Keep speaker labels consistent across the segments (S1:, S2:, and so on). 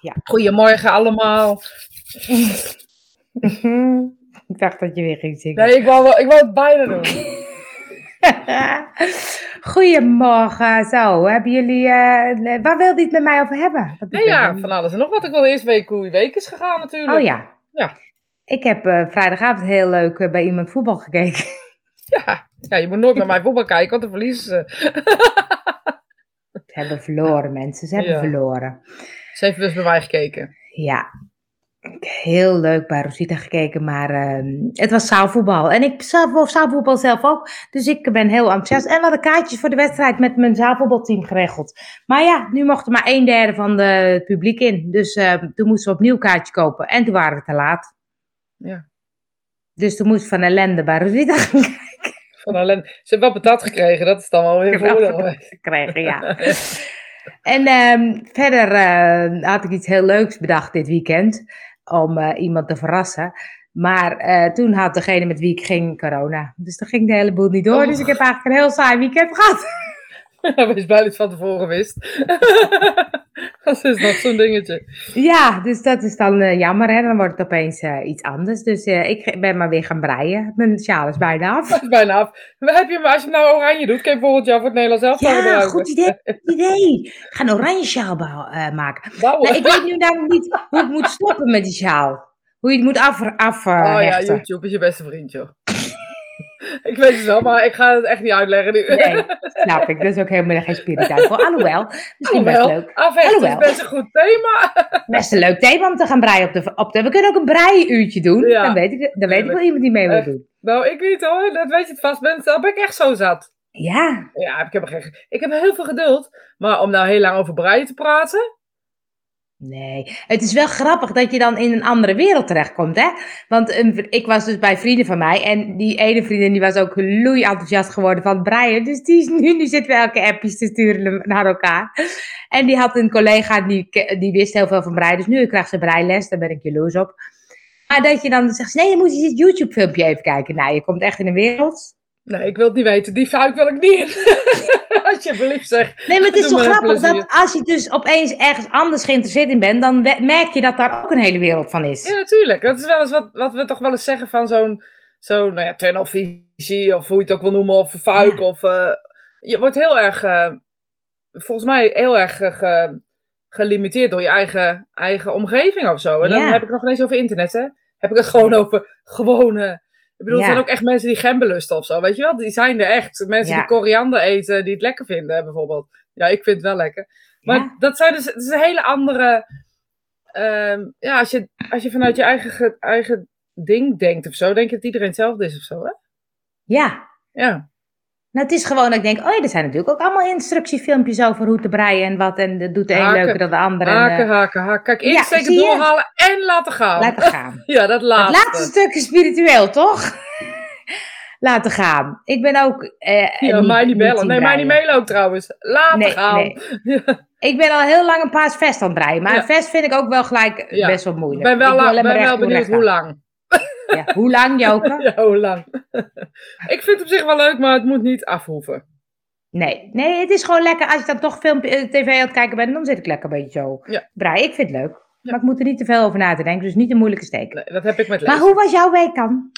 S1: ja.
S2: Goedemorgen allemaal.
S1: ik dacht dat je weer ging zingen.
S2: Nee, ik wou, wel- ik wou het bijna doen.
S1: Goedemorgen, zo. Hebben jullie, eh, waar wilde je het met mij over hebben?
S2: Nee, ja,
S1: ben-
S2: van alles en nog wat. Ik wilde eerst weten hoe je week is gegaan natuurlijk.
S1: Oh ja.
S2: Ja.
S1: Ik heb eh, vrijdagavond heel leuk eh, bij iemand voetbal gekeken.
S2: Ja. Ja, je moet nooit met mij voetbal kijken, want dan verliezen ze.
S1: Ze hebben verloren, mensen. Ze hebben
S2: Ja.
S1: verloren.
S2: Ze heeft dus bij mij gekeken.
S1: Ja. Heel leuk bij Rosita gekeken, maar ehm, het was zaalvoetbal. En ik zelf, zaalvoetbal zelf ook, dus ik ben heel enthousiast. En we hadden kaartjes voor de wedstrijd met mijn zaalvoetbalteam geregeld. Maar ja, nu mocht er maar een derde van de, het publiek in. Dus ehm, toen moesten we opnieuw kaartje kopen. En toen waren we te laat.
S2: Ja.
S1: Dus toen moest van ellende bij Rosita gaan
S2: Van alleen, ze heeft wel patat gekregen, dat is dan wel weer voordeel geweest.
S1: krijgen, ja. En ehm, verder eh, had ik iets heel leuks bedacht dit weekend om eh, iemand te verrassen. Maar eh, toen had degene met wie ik ging corona. Dus dan ging de hele boel niet door.
S2: Oh.
S1: Dus ik heb eigenlijk een heel saai weekend gehad.
S2: Wees blij dat je het van tevoren wist. dat is nog zo'n dingetje.
S1: Ja, dus dat is dan eh, jammer. Hè? Dan wordt het opeens eh, iets anders. Dus eh, ik ben maar weer gaan breien. Mijn sjaal is bijna af.
S2: Dat is bijna af. Heb je, maar als je nou oranje doet, kun je volgend jaar voor het Nederlands elftal
S1: Ja,
S2: gebruiken.
S1: goed idee. Goed idee. Ik ga een oranje sjaal maken. Nee, ik weet nu namelijk niet hoe ik moet stoppen met die sjaal. Hoe je het moet af, af
S2: oh ja. YouTube is je beste vriend, joh. Ik weet het wel, maar ik ga het echt niet uitleggen nu.
S1: Nee, snap ik. Dat is ook helemaal geen spiritueel voor. Alhoewel, misschien best leuk.
S2: Afhechten is best een goed thema.
S1: Best een leuk thema om te gaan breien op de... Op de we kunnen ook een breienuurtje doen.
S2: Ja,
S1: dan weet ik, dan weet ik wel iemand die mee wil doen.
S2: nou, ik niet hoor. Dat weet je het vast bent. Dan ben ik echt zo zat.
S1: Ja,
S2: Ja, ik heb, geen, ik heb heel veel geduld. Maar om nou heel lang over breien te praten.
S1: Nee. Het is wel grappig dat je dan in een andere wereld terechtkomt, hè? Want een, ik was dus bij vrienden van mij. En die ene vriendin die was ook loei enthousiast geworden van breien. Dus die is nu, nu zitten we elke appjes te sturen naar elkaar. En die had een collega die, die wist heel veel van breien. Dus nu krijgt ze breiles, daar ben ik jaloers op. Maar dat je dan zegt, nee, je moet eens dit YouTube-filmpje even kijken. Nou, je komt echt in een wereld.
S2: Nee, ik wil het niet weten. Die fuik wil ik niet in. Alsjeblieft zeg.
S1: Nee, maar het is zo grappig dat als je dus opeens ergens anders geïnteresseerd in bent, dan merk je dat daar ook een hele wereld van is.
S2: Ja, natuurlijk. Dat is wel eens wat, wat we toch wel eens zeggen van zo'n zo'n nou ja, tunnelvisie. Of hoe je het ook wil noemen. Of fuik. Of, eh, je wordt heel erg, eh, volgens mij, heel erg ge- gelimiteerd door je eigen, eigen omgeving of zo. En dan heb ik nog niet eens over internet, hè. Heb ik het gewoon over gewone... Ik bedoel, er zijn ook echt mensen die gember lusten of zo, weet je wel? Die zijn er echt. Mensen die koriander eten, die het lekker vinden, bijvoorbeeld. Ja, ik vind het wel lekker. Maar dat zijn dus, het is een hele andere... ehm, ja, als je, als je vanuit je eigen, ge- eigen ding denkt of zo, denk je dat iedereen hetzelfde is of zo, hè?
S1: Ja.
S2: Ja.
S1: Nou, het is gewoon dat ik denk, oh ja, er zijn natuurlijk ook allemaal instructiefilmpjes over hoe te breien en wat. En dat doet de een leuker dan de ander. En,
S2: Haken,
S1: eh,
S2: haken, haken. Kijk, insteken, doorhalen en laten gaan.
S1: laten gaan.
S2: Ja, dat
S1: Het
S2: laatste.
S1: laatste stuk is spiritueel, toch? laten gaan. Ik ben ook... eh,
S2: Ja,
S1: niet-
S2: mij niet bellen. Nee, mij niet mailen ook trouwens. Laten
S1: Nee,
S2: gaan.
S1: nee.
S2: Ja.
S1: Ik ben al heel lang een paars vest aan het breien. Maar een vest vind ik ook wel gelijk best wel moeilijk.
S2: ben wel,
S1: Ik alleen maar
S2: ben wel benieuwd hoe lang.
S1: Ja, hoe lang, Joke?
S2: Ja, hoe lang. ik vind het op zich wel leuk, maar het moet niet afhoeven.
S1: Nee, nee, het is gewoon lekker. Als je dan toch film, eh, tv aan het kijken bent, dan zit ik lekker een beetje zo.
S2: Ja.
S1: Breien, ik vind het leuk. Maar ik moet er niet te veel over na te denken, dus niet een moeilijke steek.
S2: Nee, dat heb ik met
S1: maar
S2: lezen.
S1: hoe was jouw week dan?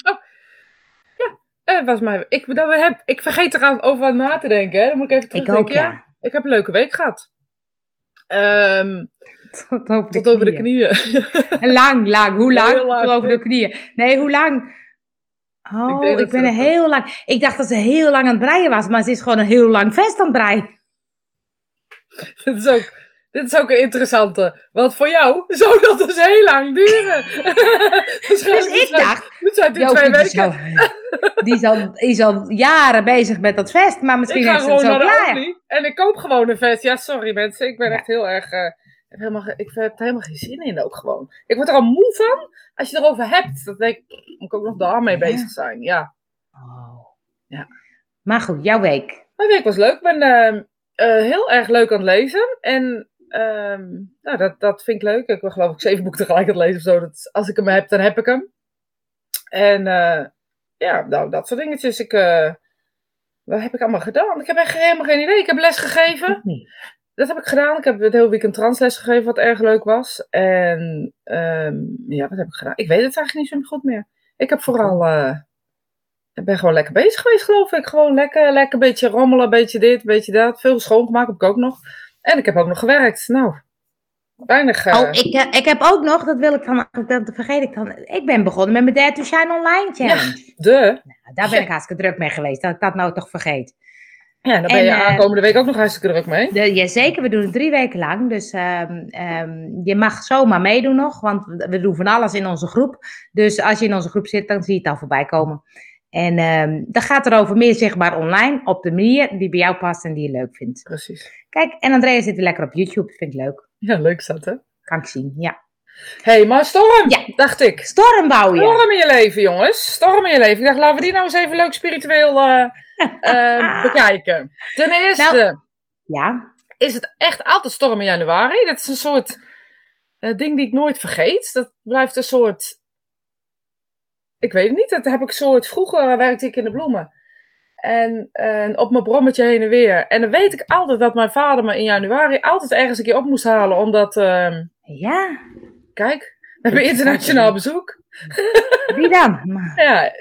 S2: Eh, was mijn, ik, dat we heb, ik vergeet eraan over wat na te denken. Hè. Dan moet ik even
S1: Ik
S2: terugdenken.
S1: ook, ja.
S2: Ik heb een leuke week gehad. Ehm,
S1: Tot over de
S2: tot over de
S1: knieën. Lang, lang. Hoe lang?
S2: Heel lang.
S1: Tot over de knieën. Nee, hoe lang? Oh, ik,
S2: dat
S1: ben er
S2: dat-
S1: heel lang. Ik dacht dat ze heel lang aan het breien was, maar ze is gewoon een heel lang vest aan het breien.
S2: dit, is ook, dit is ook een interessante. Want voor jou zou dat dus heel lang duren.
S1: Dus ik dacht,
S2: Dit zijn dit twee
S1: is
S2: weken.
S1: al, die, is al, is al jaren bezig met dat vest, maar misschien ze het
S2: gewoon
S1: zo klaar.
S2: En ik koop gewoon een vest. Ja, sorry mensen. Ik ben
S1: Ja.
S2: echt heel erg... eh, heb helemaal, ik heb er helemaal geen zin in ook gewoon. Ik word er al moe van als je erover hebt. Dat denk ik, moet ik ook nog daarmee
S1: Ja.
S2: bezig zijn. Ja.
S1: Oh.
S2: Ja.
S1: Maar goed, jouw week.
S2: Mijn week was leuk. Ik ben ehm, eh, heel erg leuk aan het lezen. En ehm, nou, dat, dat vind ik leuk. Ik ben geloof ik zeven boeken tegelijk aan het lezen of zo. Dat, als ik hem heb, dan heb ik hem. En eh, ja, nou, dat soort dingetjes. Ik, eh, wat heb ik allemaal gedaan? Ik heb echt helemaal geen idee. Ik heb les gegeven.
S1: Nee.
S2: Dat heb ik gedaan. Ik heb het hele weekend transles gegeven, wat erg leuk was. En ehm, ja, wat heb ik gedaan? Ik weet het eigenlijk niet zo goed meer. Ik heb vooral, eh, ik ben gewoon lekker bezig geweest, geloof ik. Gewoon lekker, lekker een beetje rommelen, een beetje dit, een beetje dat. Veel schoongemaakt heb ik ook nog. En ik heb ook nog gewerkt. Nou, weinig. eh,
S1: Oh, ik, eh, ik heb ook nog, dat wil ik dan, dat vergeet ik dan. Ik ben begonnen met mijn Dare to Shine Online Challenge.
S2: de.
S1: Nou, daar ben ik hartstikke druk mee geweest, dat ik dat nou toch vergeet.
S2: Ja, daar ben
S1: En,
S2: je
S1: eh,
S2: aankomende week ook nog hartstikke druk mee.
S1: De, jazeker, we doen het drie weken lang. Dus ehm, ehm, je mag zomaar meedoen nog, want we doen van alles in onze groep. Dus als je in onze groep zit, dan zie je het al voorbij komen. En ehm dat gaat erover meer zichtbaar online, op de manier die bij jou past en die je leuk vindt.
S2: Precies.
S1: Kijk, en Andrea zit weer lekker op YouTube, vind ik leuk.
S2: Ja, leuk dat, hè?
S1: Kan ik zien, ja.
S2: Hé, hey, maar storm,
S1: Ja.
S2: dacht ik.
S1: Storm bouwen, ja.
S2: Storm in je leven, jongens. Storm in je leven. Ik dacht, laten we die nou eens even leuk spiritueel eh, eh, bekijken. Ten eerste
S1: Nou- Ja,
S2: is het echt altijd storm in januari. Dat is een soort eh, ding die ik nooit vergeet. Dat blijft een soort... Ik weet het niet. Dat heb ik soort... Vroeger werkte ik in de bloemen. En op mijn brommetje heen en weer. En dan weet ik altijd dat mijn vader me in januari altijd ergens een keer op moest halen. Omdat, ehm,
S1: ja.
S2: kijk, we hebben internationaal bezoek.
S1: Wie dan?
S2: Ja,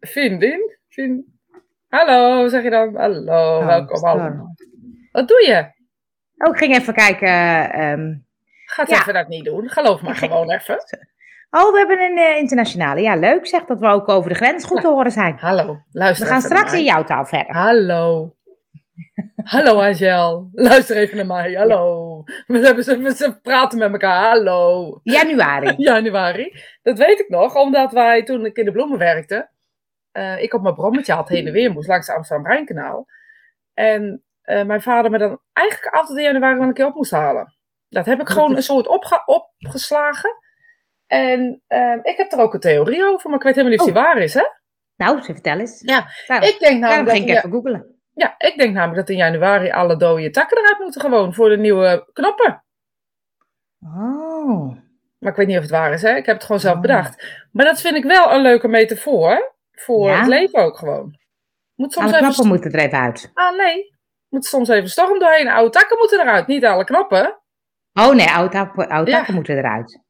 S2: vriendin. Vriend... Hallo, zeg je dan? Hallo,
S1: Oh,
S2: welkom allemaal. Wat doe je?
S1: Oh, ik ging even kijken.
S2: Ga het
S1: Ja.
S2: even dat niet doen. Geloof maar gewoon even.
S1: Oh, we hebben een eh, internationale. Ja, leuk zeg dat we ook over de grens goed te horen zijn.
S2: Hallo,
S1: We
S2: luister
S1: gaan
S2: even naar
S1: straks in jouw taal verder.
S2: Hallo. Hallo Angel. Luister even naar mij. Hallo. We, hebben, ze, ze praten met elkaar. Hallo.
S1: Januari.
S2: Januari. Dat weet ik nog, omdat wij toen ik in de bloemen werkte, eh, ik op mijn brommetje had heen en weer moest langs het Amsterdam-Rijnkanaal. En eh, mijn vader me dan eigenlijk altijd in januari wel een keer op moest halen. Dat heb ik gewoon een soort opge- opgeslagen. En eh, ik heb er ook een theorie over, maar ik weet helemaal niet of die waar is, hè?
S1: Nou, ze vertel eens.
S2: Ja, Ik denk namelijk dat
S1: ging ik even googelen.
S2: ja, ik denk namelijk dat in januari alle dode takken eruit moeten gewoon voor de nieuwe knoppen.
S1: Oh.
S2: Maar ik weet niet of het waar is, hè? Ik heb het gewoon zelf
S1: Oh.
S2: bedacht. Maar dat vind ik wel een leuke metafoor voor
S1: Ja.
S2: het leven ook gewoon. Moet soms
S1: Alle
S2: even...
S1: knappen moeten er even uit.
S2: Ah, nee. Moet soms even storm doorheen. Oude takken moeten eruit, niet alle knoppen.
S1: Oh nee, oud takken oud
S2: Ja.
S1: takken moeten eruit.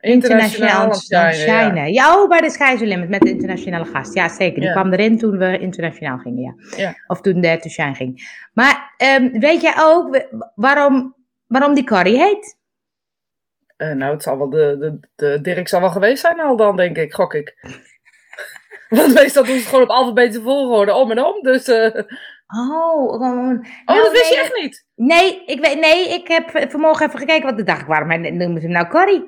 S2: Internationaal
S1: shinen,
S2: ja.
S1: Oh, bij de Sky is the Limit met de internationale gast. Ja, zeker. Die
S2: Ja.
S1: kwam erin toen we internationaal gingen, ja.
S2: Ja.
S1: Of toen Dare to Shine ging. Maar ehm, weet jij ook waarom, waarom die Corrie heet?
S2: Eh, nou, het zal wel de, de, de Dirk zal wel geweest zijn al dan, denk ik, gok ik. Want meestal doen ze gewoon op alfabetische volgorde, om en om. Dus, eh,
S1: Oh,
S2: oh,
S1: Nou,
S2: dat wist je echt niet?
S1: Nee, ik, weet, nee, ik heb vanmorgen even gekeken wat de dag waarom noemen ze hem nou Corrie.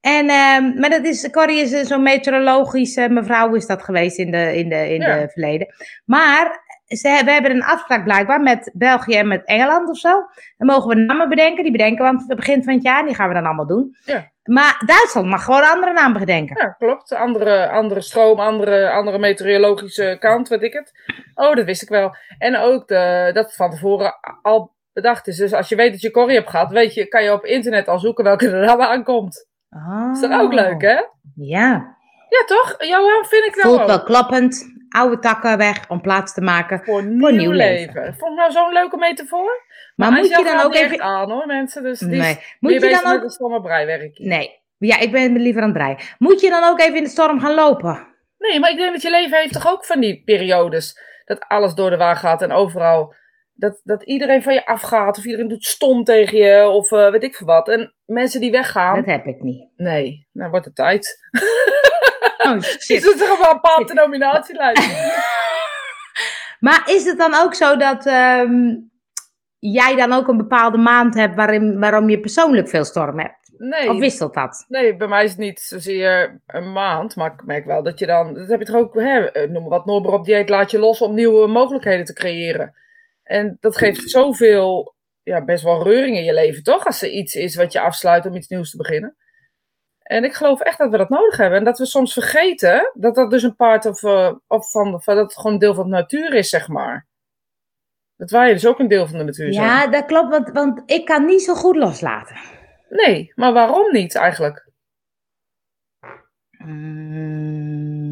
S1: En, ehm, maar dat is, Corrie is eh, zo'n meteorologische mevrouw is dat geweest in de, in de, in
S2: Ja.
S1: de verleden. Maar ze, we hebben een afspraak blijkbaar met België en met Engeland of zo. Dan mogen we namen bedenken, die bedenken we aan het begin van het jaar. Die gaan we dan allemaal doen.
S2: Ja.
S1: Maar Duitsland mag gewoon andere namen bedenken.
S2: Ja, klopt. Andere, andere stroom, andere, andere meteorologische kant, weet ik het. Oh, dat wist ik wel. En ook de, dat het van tevoren al bedacht is. Dus als je weet dat je Corrie hebt gehad, weet je, kan je op internet al zoeken welke er dan aankomt.
S1: Oh.
S2: Is dat ook leuk, hè?
S1: Ja,
S2: Ja, toch? Johan, vind ik nou
S1: voelt
S2: ook.
S1: wel klappend. Oude takken weg om plaats te maken.
S2: Voor nieuw,
S1: nieuw
S2: leven.
S1: leven.
S2: Vond ik nou zo'n leuke metafoor?
S1: Maar moet
S2: Angel
S1: je dan ook even...
S2: aan, hoor, mensen. Dus die
S1: Nee.
S2: is
S1: Moet je dan ook...
S2: stomme breiwerk.
S1: Nee. Ja, ik ben liever aan het breien. Moet je dan ook even in de storm gaan lopen?
S2: Nee, maar ik denk dat je leven heeft toch ook van die periodes. Dat alles door de war gaat en overal. Dat, dat iedereen van je afgaat. Of iedereen doet stom tegen je. Of eh, weet ik veel wat. En mensen die weggaan.
S1: Dat heb ik niet.
S2: Nee, nou wordt het tijd.
S1: Oh, shit.
S2: zit een bepaalde nominatielijst.
S1: Maar is het dan ook zo dat ehm, jij dan ook een bepaalde maand hebt waarin, waarom je persoonlijk veel storm hebt?
S2: Nee,
S1: Of wisselt dat?
S2: nee, bij mij is het niet zozeer een maand. Maar ik merk wel dat je dan. Dat heb je toch ook. Hè, eh, noem maar wat Noorber op dieet laat je los om nieuwe mogelijkheden te creëren. En dat geeft zoveel. Ja, best wel reuring in je leven, toch? Als er iets is wat je afsluit om iets nieuws te beginnen. En ik geloof echt dat we dat nodig hebben. En dat we soms vergeten dat dat dus een part of, eh, of van, van. dat het gewoon een deel van de natuur is, zeg maar. Dat wij dus ook een deel van de natuur zijn.
S1: Ja, dat klopt, want, want ik kan niet zo goed loslaten.
S2: Nee, maar waarom niet eigenlijk?
S1: Mm.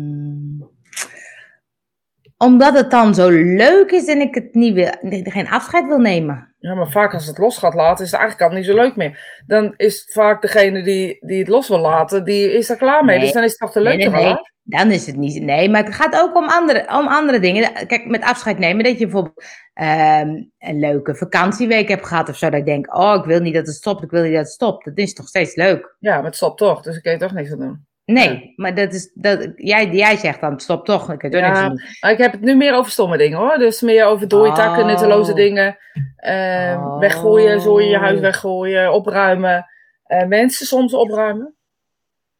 S1: Omdat het dan zo leuk is en ik het niet wil, geen afscheid wil nemen.
S2: Ja, maar vaak als het los gaat laten, is het eigenlijk al niet zo leuk meer. Dan is vaak degene die, die het los wil laten, die is er klaar mee.
S1: Nee.
S2: Dus dan is het toch te leuk
S1: Nee, nee. Dan is het niet. Nee, maar het gaat ook om andere, om andere dingen. Kijk, met afscheid nemen, dat je bijvoorbeeld ehm, een leuke vakantieweek hebt gehad of zo. Dat je denkt, oh, ik wil niet dat het stopt, ik wil niet dat het stopt. Dat is toch steeds leuk.
S2: Ja, maar het stopt toch, dus ik kan je toch niks aan doen.
S1: Nee, maar dat is, dat, jij, jij zegt dan, het stopt toch, ik er
S2: Ja.
S1: niks doen.
S2: Ik heb het nu meer over stomme dingen hoor. Dus meer over dooitakken,
S1: Oh.
S2: nutteloze dingen.
S1: Oh.
S2: Weggooien, zooien, je huis weggooien, opruimen. eh, mensen soms opruimen.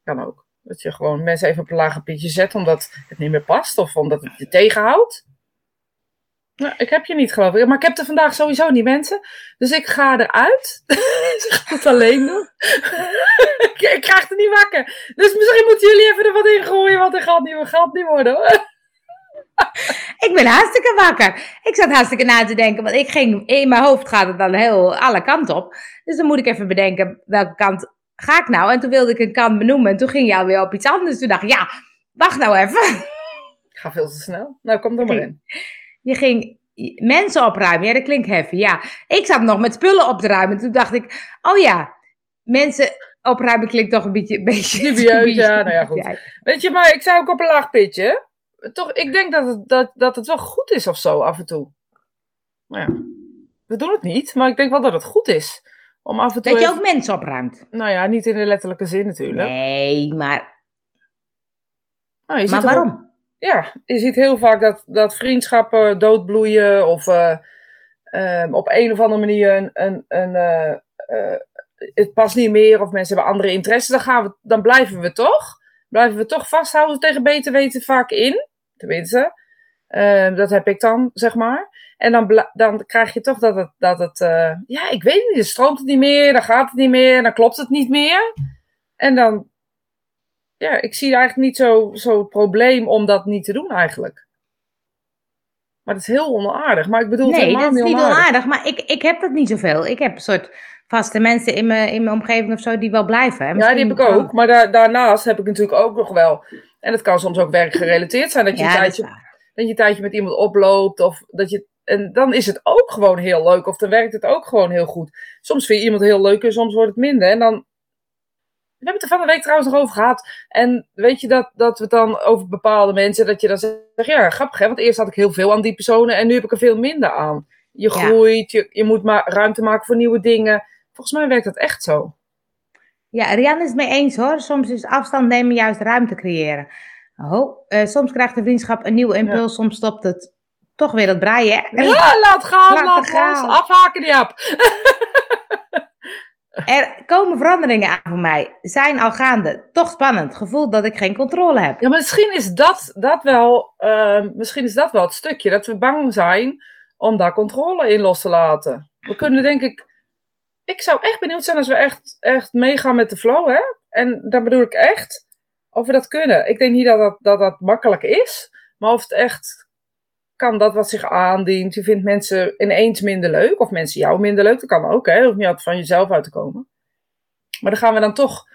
S2: Kan ook. Dat je gewoon mensen even op een lager pitje zet omdat het niet meer past of omdat het je tegenhoudt. Nou, ik heb je niet geloof ik. Maar ik heb er vandaag sowieso niet mensen. Dus ik ga eruit. Ze gaat het alleen doen. ik, ik krijg het niet wakker. Dus misschien moeten jullie even er wat in gooien. Want het gaat niet, gaat het niet worden hoor.
S1: Ik ben hartstikke wakker. Ik zat hartstikke na te denken, want ik ging, in mijn hoofd gaat het dan heel alle kanten op. Dus dan moet ik even bedenken, welke kant ga ik nou? En toen wilde ik een kant benoemen en toen ging je alweer op iets anders. Toen dacht ik, ja, wacht nou even.
S2: Ik ga veel te snel. Nou, kom er maar in.
S1: Je ging mensen opruimen. Ja, dat klinkt heavy. Ja, ik zat nog met spullen op te ruimen. Toen dacht ik, oh ja, mensen opruimen klinkt toch een beetje... Een beetje
S2: Dubieus, ja, nou ja, goed. Weet je, maar ik zei ook op een laag pitje. Toch, ik denk dat het, dat, dat het wel goed is of zo, af en toe. Nou ja, we doen het niet, maar ik denk wel dat het goed is. Om af en toe
S1: Dat je
S2: even-
S1: ook mensen opruimt.
S2: Nou ja, niet in de letterlijke zin natuurlijk.
S1: Nee, maar,
S2: Nou, je
S1: maar
S2: ook-
S1: waarom?
S2: Ja, je ziet heel vaak dat, dat vriendschappen doodbloeien of eh, ehm, op een of andere manier een, een, eh, eh, het past niet meer of mensen hebben andere interesses, dan, gaan we, dan blijven we toch. Blijven we toch vasthouden tegen beter weten vaak in. Tenminste, Ehm, dat heb ik dan, zeg maar. En dan, dan krijg je toch dat het, dat het ja, ik weet niet, dan stroomt het niet meer, dan gaat het niet meer, dan klopt het niet meer. En dan, ja, ik zie eigenlijk niet zo, zo het probleem om dat niet te doen eigenlijk. Maar het is heel onaardig. Maar ik bedoel het
S1: Nee,
S2: helemaal
S1: dat is
S2: niet onaardig.
S1: onaardig, maar ik, ik heb dat niet zoveel. Ik heb een soort vaste mensen in mijn, in mijn omgeving of zo die wel blijven. En
S2: Ja, die heb ik ook. Maar daar, daarnaast heb ik natuurlijk ook nog wel. En het kan soms ook werkgerelateerd zijn. Dat je,
S1: Ja,
S2: een,
S1: dat
S2: tijdje, dat je een tijdje met iemand oploopt. Of dat je, en dan is het ook gewoon heel leuk. Of dan werkt het ook gewoon heel goed. Soms vind je iemand heel leuk en soms wordt het minder. En dan. We hebben het er van de week trouwens nog over gehad. En weet je dat, dat we het dan over bepaalde mensen. Dat je dan zegt. Ja, grappig hè. Want eerst had ik heel veel aan die personen. En nu heb ik er veel minder aan. Je
S1: Ja.
S2: groeit. Je, je moet maar ruimte maken voor nieuwe dingen. Volgens mij werkt dat echt zo.
S1: Ja, Rian is het mee eens hoor. Soms is afstand nemen juist ruimte creëren. Oh, soms krijgt de vriendschap een nieuwe impuls, soms stopt het toch weer het breien. hè?
S2: Ja, laat gaan,
S1: Laat gaan.
S2: Afhaken die app.
S1: Er komen veranderingen aan voor mij. Zijn al gaande. Toch spannend. Gevoel dat ik geen controle heb.
S2: Ja, misschien is dat, dat wel, ehm, misschien is dat wel het stukje. Dat we bang zijn om daar controle in los te laten. We kunnen denk ik, ik zou echt benieuwd zijn als we echt, echt meegaan met de flow, hè. En daar bedoel ik echt, of we dat kunnen. Ik denk niet dat dat, dat, dat makkelijk is, maar of het echt kan dat wat zich aandient. Je vindt mensen ineens minder leuk, of mensen jou minder leuk. Dat kan ook, hè. Het hoeft niet altijd van jezelf uit te komen. Maar dan gaan we dan toch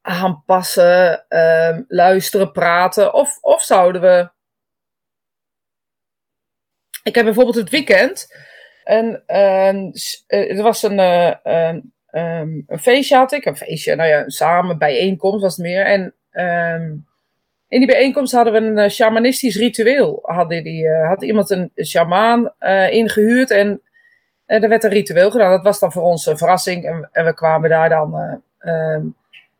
S2: aanpassen, ehm, luisteren, praten? Of, of zouden we. Ik heb bijvoorbeeld het weekend. En eh, er was een, eh, ehm, een feestje had ik. Een feestje, nou ja, samen bijeenkomst was het meer. En ehm, in die bijeenkomst hadden we een eh, shamanistisch ritueel. Die, eh, had iemand een shamaan eh, ingehuurd en er werd een ritueel gedaan. Dat was dan voor ons een verrassing. En, en we kwamen daar dan. eh, ehm,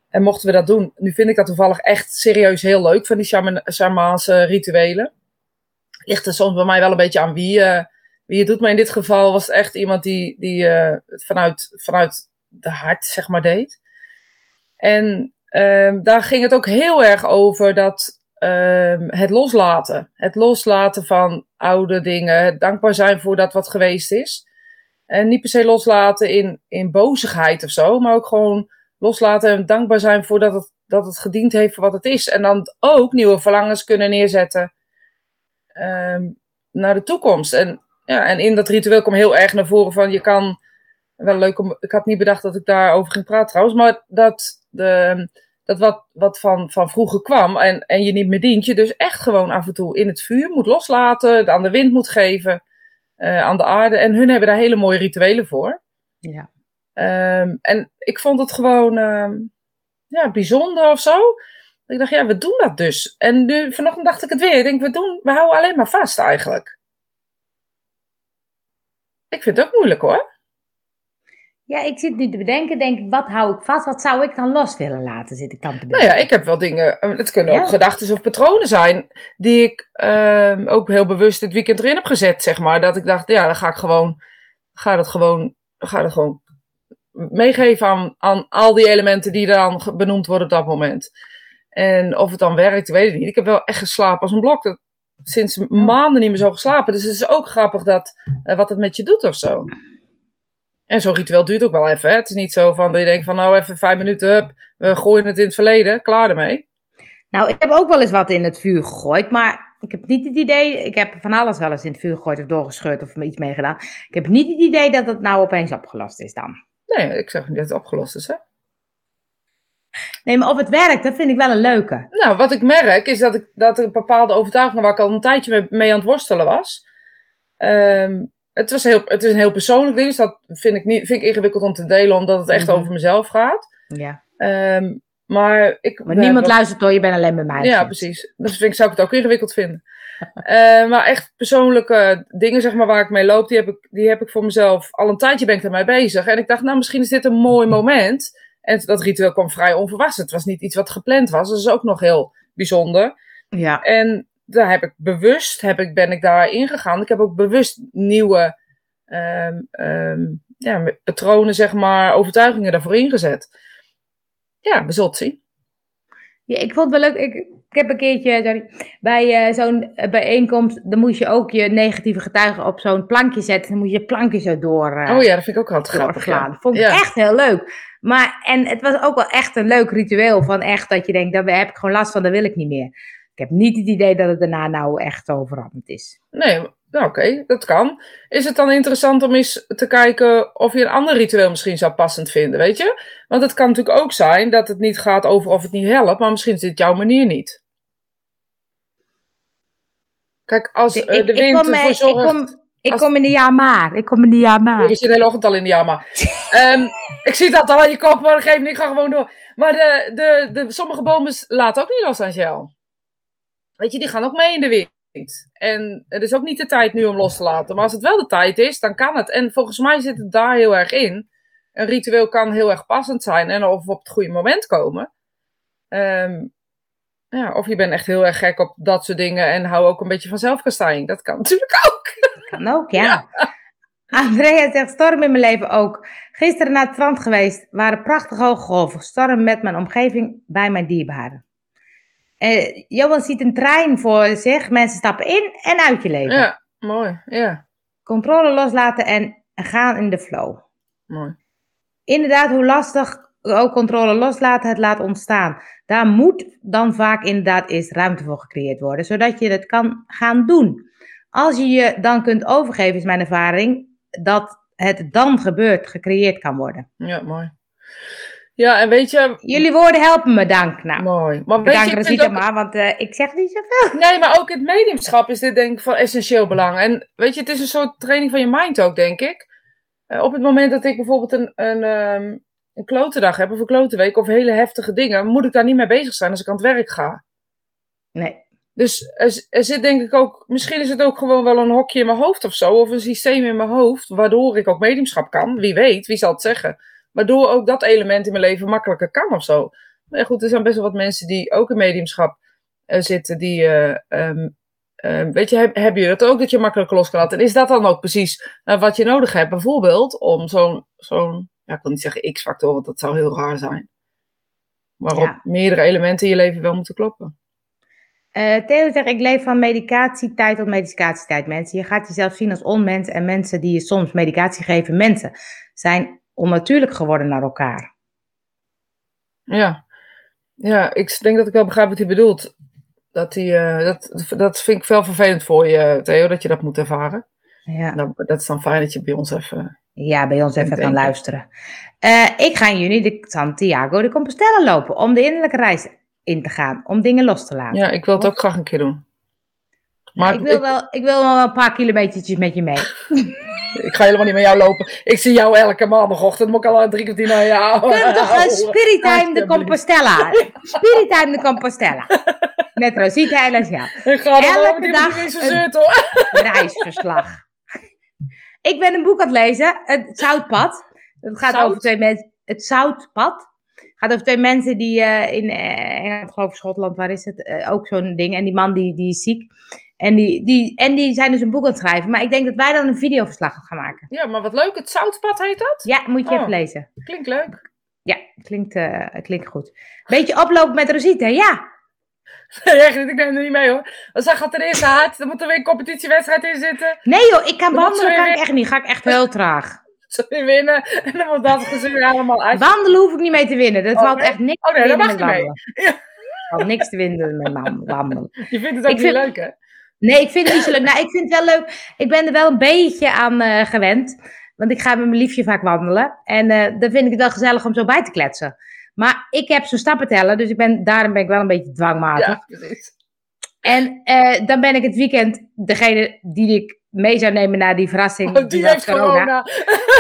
S2: en mochten we dat doen. Nu vind ik dat toevallig echt serieus heel leuk van die shaman, shamaanse rituelen. Ligt er soms bij mij wel een beetje aan wie, eh, wie het doet. Maar in dit geval was het echt iemand die, die vanuit, vanuit de hart, zeg maar, deed. En ehm, daar ging het ook heel erg over dat ehm, het loslaten. Het loslaten van oude dingen. Dankbaar zijn voor dat wat geweest is. En niet per se loslaten in, in bozigheid of zo. Maar ook gewoon loslaten en dankbaar zijn voor dat het, dat het gediend heeft voor wat het is. En dan ook nieuwe verlangens kunnen neerzetten ehm, naar de toekomst. En, ja, en in dat ritueel kwam heel erg naar voren van je kan. Wel leuk om. Ik had niet bedacht dat ik daarover ging praten trouwens. Maar dat de dat wat, wat van, van vroeger kwam en, en je niet meer dient, je dus echt gewoon af en toe in het vuur moet loslaten, aan de wind moet geven, uh, aan de aarde. En hun hebben daar hele mooie rituelen voor.
S1: Ja.
S2: Um, en ik vond het gewoon um, ja, bijzonder of zo. Ik dacht, ja, we doen dat dus. En nu, vanochtend dacht ik het weer. Ik denk, we, doen, we houden alleen maar vast eigenlijk. Ik vind het ook moeilijk hoor.
S1: Ja, ik zit nu te bedenken, denk ik, wat hou ik vast? Wat zou ik dan los willen laten, zit ik dan te
S2: bedenken. Nou ja, ik heb wel dingen, eh, het kunnen ook gedachten of patronen zijn, die ik uh, ook heel bewust dit weekend erin heb gezet, zeg maar. Dat ik dacht, ja, dan ga ik gewoon, ga dat gewoon, ga dat gewoon meegeven aan, aan al die elementen die dan benoemd worden op dat moment. En of het dan werkt, weet ik niet. Ik heb wel echt geslapen als een blok. Dat, sinds maanden niet meer zo geslapen. Dus het is ook grappig dat, uh, wat het met je doet of zo. En zo'n ritueel duurt ook wel even. Hè? Het is niet zo van dat je denkt van nou even vijf minuten, hup, we gooien het in het verleden, klaar ermee.
S1: Nou, ik heb ook wel eens wat in het vuur gegooid, maar ik heb niet het idee, ik heb van alles wel eens in het vuur gegooid of doorgescheurd of iets meegedaan. Ik heb niet het idee dat het nou opeens opgelost is dan.
S2: Nee, ik zeg niet dat het opgelost is, hè.
S1: Nee, maar of het werkt, dat vind ik wel een leuke.
S2: Nou, wat ik merk is dat, ik, dat er bepaalde overtuigingen waar ik al een tijdje mee, aan het worstelen was. Um, het, was heel, het is een heel persoonlijk ding, dus dat vind ik, niet, vind ik ingewikkeld om te delen, omdat het echt mhm. over mezelf gaat.
S1: Ja.
S2: Um, maar ik,
S1: maar niemand luistert door, je bent alleen bij mij.
S2: Ja, precies. Dus vind ik, zou ik het ook ingewikkeld vinden. uh, maar echt persoonlijke dingen, zeg maar, waar ik mee loop, die heb ik, die heb ik voor mezelf al een tijdje ben ik ermee bezig. En ik dacht, nou, misschien is dit een mooi moment. En dat ritueel kwam vrij onverwacht. Het was niet iets wat gepland was. Dat is ook nog heel bijzonder.
S1: Ja.
S2: En daar heb ik bewust, heb ik, ben ik daar ingegaan. Ik heb ook bewust nieuwe um, um, ja, patronen, zeg maar, overtuigingen daarvoor ingezet. Ja, we zullen het zien.
S1: Ja, ik vond het wel leuk. Ik, ik heb een keertje sorry, bij uh, zo'n bijeenkomst, dan moest je ook je negatieve getuigen op zo'n plankje zetten. Dan moet je plankje zo door. Uh,
S2: oh ja, dat vind ik ook altijd grappig.
S1: Ja. Vond ik echt heel leuk. Maar, en het was ook wel echt een leuk ritueel van echt dat je denkt, daar heb ik gewoon last van, dat wil ik niet meer. Ik heb niet het idee dat het daarna nou echt overhand is.
S2: Nee, nou oké, dat kan. Is het dan interessant om eens te kijken of je een ander ritueel misschien zou passend vinden, weet je? Want het kan natuurlijk ook zijn dat het niet gaat over of het niet helpt, maar misschien is dit jouw manier niet. Kijk, als de, uh, de wind ervoor zorgt...
S1: Ik kom, ik kom in de Jama. Ik kom in de Jama.
S2: Je zit de hele ochtend al in de Jama. um, ik zie dat al aan je kop, maar niet. Ik ga gewoon door. Maar de, de, de, sommige bomen laten ook niet los, Angel. Weet je, die gaan ook mee in de wind. En het is ook niet de tijd nu om los te laten. Maar als het wel de tijd is, dan kan het. En volgens mij zit het daar heel erg in. Een ritueel kan heel erg passend zijn en of op het goede moment komen. Um, ja, of je bent echt heel erg gek op dat soort dingen en hou ook een beetje van zelfkastijding. Dat kan natuurlijk ook.
S1: Kan ook, ja. ja. Andrea zegt, storm in mijn leven ook. Gisteren naar het strand geweest, waren prachtige hoge golven. Storm met mijn omgeving bij mijn dierbaren. Uh, Johan ziet een trein voor zich. Mensen stappen in en uit je leven.
S2: Ja, mooi. Ja.
S1: Controle loslaten en gaan in de flow.
S2: Mooi.
S1: Inderdaad, hoe lastig ook controle loslaten het laat ontstaan. Daar moet dan vaak inderdaad eerst ruimte voor gecreëerd worden, zodat je het kan gaan doen. Als je je dan kunt overgeven, is mijn ervaring, dat het dan gebeurt, gecreëerd kan worden.
S2: Ja, mooi. Ja, en weet je...
S1: Jullie woorden helpen me, dank. Nou,
S2: Mooi. Maar
S1: weet je, ik ook... maar, want uh, ik zeg niet zoveel.
S2: Nee, maar ook het mediumschap is dit denk ik van essentieel belang. En weet je, het is een soort training van je mind ook, denk ik. Uh, op het moment dat ik bijvoorbeeld een, een, um, een klotendag heb of een klotenweek of hele heftige dingen, moet ik daar niet mee bezig zijn als ik aan het werk ga.
S1: Nee.
S2: Dus er, er, zit denk ik ook, misschien is het ook gewoon wel een hokje in mijn hoofd of zo, of een systeem in mijn hoofd, waardoor ik ook mediumschap kan. Wie weet, wie zal het zeggen. Waardoor ook dat element in mijn leven makkelijker kan of zo. Maar ja, goed, er zijn best wel wat mensen die ook in mediumschap uh, zitten, die, uh, um, weet je, heb, hebben je dat ook, dat je makkelijker los kan laten? En is dat dan ook precies uh, wat je nodig hebt, bijvoorbeeld, om zo'n, zo'n ja, ik wil niet zeggen x-factor, want dat zou heel raar zijn. Waarop ja. meerdere elementen in je leven wel moeten kloppen.
S1: Uh, Theo zegt, ik leef van medicatietijd tot medicatietijd, mensen. Je gaat jezelf zien als onmens en mensen die je soms medicatie geven, mensen, zijn onnatuurlijk geworden naar elkaar.
S2: Ja, ja ik denk dat ik wel begrijp wat hij bedoelt. Dat, die, uh, dat, dat vind ik wel vervelend voor je, Theo, dat je dat moet ervaren.
S1: Ja.
S2: Nou, dat is dan fijn dat je bij ons even
S1: Ja, bij ons even gaan
S2: het.
S1: luisteren. Eh, ik ga in juni de Santiago de Compostela lopen. Om de innerlijke reis in te gaan. Om dingen los te laten.
S2: Ja, ik wil het ook graag een keer doen. Maar
S1: ik, wil wel, ik wil wel een paar kilometertjes met je mee.
S2: ik ga helemaal niet met jou lopen. Ik zie jou elke maandagochtend. Moet ik al drie kwartier naar jou.
S1: We toch een Spirit Time de. Compostela? Spirit Time de Compostela. Met Rosita en
S2: wel
S1: elke dag een- reisverslag. Ik ben een boek aan het lezen, Het Zoutpad. Het gaat
S2: Zout?
S1: over twee mensen. Het Zoutpad. Het gaat over twee mensen die eh, in eh, Engeland, geloof ik, Schotland, waar is het? Eh, ook zo'n ding. En die man die, die is ziek. En die, die, en die zijn dus een boek aan het schrijven. Maar ik denk dat wij dan een videoverslag gaan maken.
S2: Ja, maar wat leuk. Het zoutpad heet dat?
S1: Ja, moet je
S2: Oh.
S1: even lezen.
S2: Klinkt leuk.
S1: Ja, klinkt, eh, klinkt goed. Beetje oplopen met Rosita, ja.
S2: Nee, echt niet. Ik neem er niet mee hoor. Zag het ten eerste hard. Dan moet er weer een competitiewedstrijd in zitten.
S1: Nee joh, ik kan wandelen, kan ik echt niet. Ga ik echt heel traag.
S2: Ze winnen. En dan wordt dat gezeur allemaal uit.
S1: Wandelen hoef ik niet mee te winnen. Dat
S2: Oh,
S1: valt
S2: nee?
S1: echt niks
S2: Oh, nee,
S1: te winnen
S2: mag
S1: met
S2: mee.
S1: wandelen. Er niks te winnen met wandelen.
S2: Je vindt het ook
S1: Ik
S2: niet
S1: vind-
S2: leuk hè?
S1: Nee, ik vind het niet zo leuk. Nou, ik vind het wel leuk. Ik ben er wel een beetje aan eh, gewend. Want ik ga met mijn liefje vaak wandelen. En eh, dan vind ik het wel gezellig om zo bij te kletsen. Maar ik heb zo'n stappen tellen. Dus ik ben, daarom ben ik wel een beetje dwangmatig.
S2: Ja, precies.
S1: En eh, dan ben ik het weekend degene die ik mee zou nemen naar die verrassing.
S2: Oh, die heeft corona.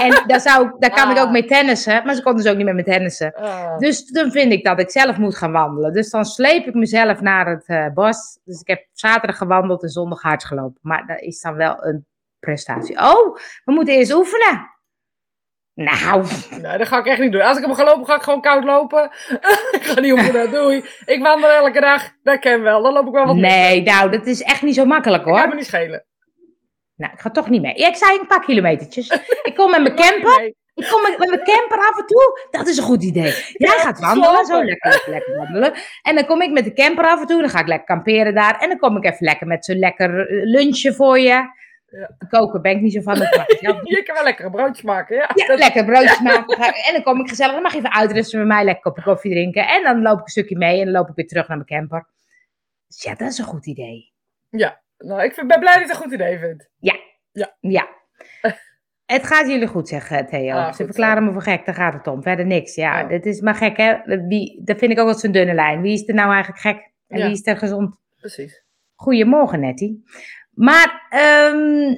S1: En daar, zou, daar kan ik
S2: Ah.
S1: ook mee tennissen. Maar ze kon dus ook niet met me tennissen.
S2: Ah.
S1: Dus dan vind ik dat ik zelf moet gaan wandelen. Dus dan sleep ik mezelf naar het eh, bos. Dus ik heb zaterdag gewandeld en zondag hard gelopen. Maar dat is dan wel een prestatie. Oh, we moeten eerst oefenen. Nou,
S2: Nee, dat ga ik echt niet doen. Als ik hem ga lopen, ga ik gewoon koud lopen. ik ga niet oefenen, doei. Ik wandel elke dag, dat ken wel. Dan loop ik wel wat
S1: nee, nou, dat is echt niet zo makkelijk
S2: Ik ga me
S1: hoor.
S2: niet schelen.
S1: Nou, ik ga toch niet mee. Ja, ik zei een paar kilometertjes. Ik kom met mijn camper. Ik kom met, mijn camper af en toe. Dat is een goed idee. Jij gaat wandelen, zo lekker, lekker, wandelen. En dan kom ik met de camper af en toe. Dan ga ik lekker kamperen daar. En dan kom ik even lekker met zo'n lekker eh, lunchje voor je.
S2: Ja.
S1: Koken ben ik niet zo van. Dat.
S2: Je kan wel lekker een broodje maken, ja.
S1: Ja, lekker broodjes maken. En dan kom ik gezellig. Dan mag je even uitrusten met mij. Lekker kopje koffie drinken. En dan loop ik een stukje mee. En dan loop ik weer terug naar mijn camper. Dus ja, dat is een goed idee.
S2: Nou, ik ben blij dat je het een goed idee vindt.
S1: Ja. Het gaat jullie goed zeggen, Theo.
S2: Ah,
S1: Ze verklaren me voor gek, daar gaat het om. Verder niks. Ja,
S2: Oh.
S1: dat is maar gek, hè? Wie, dat vind ik ook wel zo'n dunne lijn. Wie is er nou eigenlijk gek? En
S2: Ja.
S1: wie is er gezond?
S2: Precies.
S1: Goedemorgen, Nettie. Maar ehm,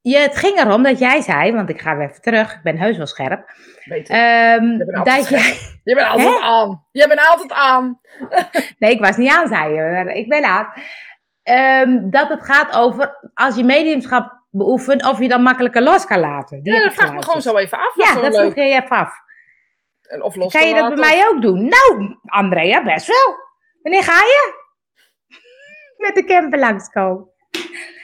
S1: je, het ging erom dat jij zei, want ik ga weer even terug, ik ben heus wel scherp.
S2: Beter.
S1: ehm,
S2: Je bent altijd
S1: dat jij,
S2: je bent altijd aan. Je bent altijd aan.
S1: nee, ik was niet aan, zei je. Ik ben aan. Ehm, dat het gaat over als je mediumschap beoefent, of je dan makkelijker los kan laten. Die
S2: Ja, dat vraag ik me gewoon zo even af.
S1: Ja, dat vroeg je even af.
S2: En Of los
S1: Kan je dat bij mij ook doen? Nou, Andrea, best wel. Wanneer ga je? Met de camper langskomen.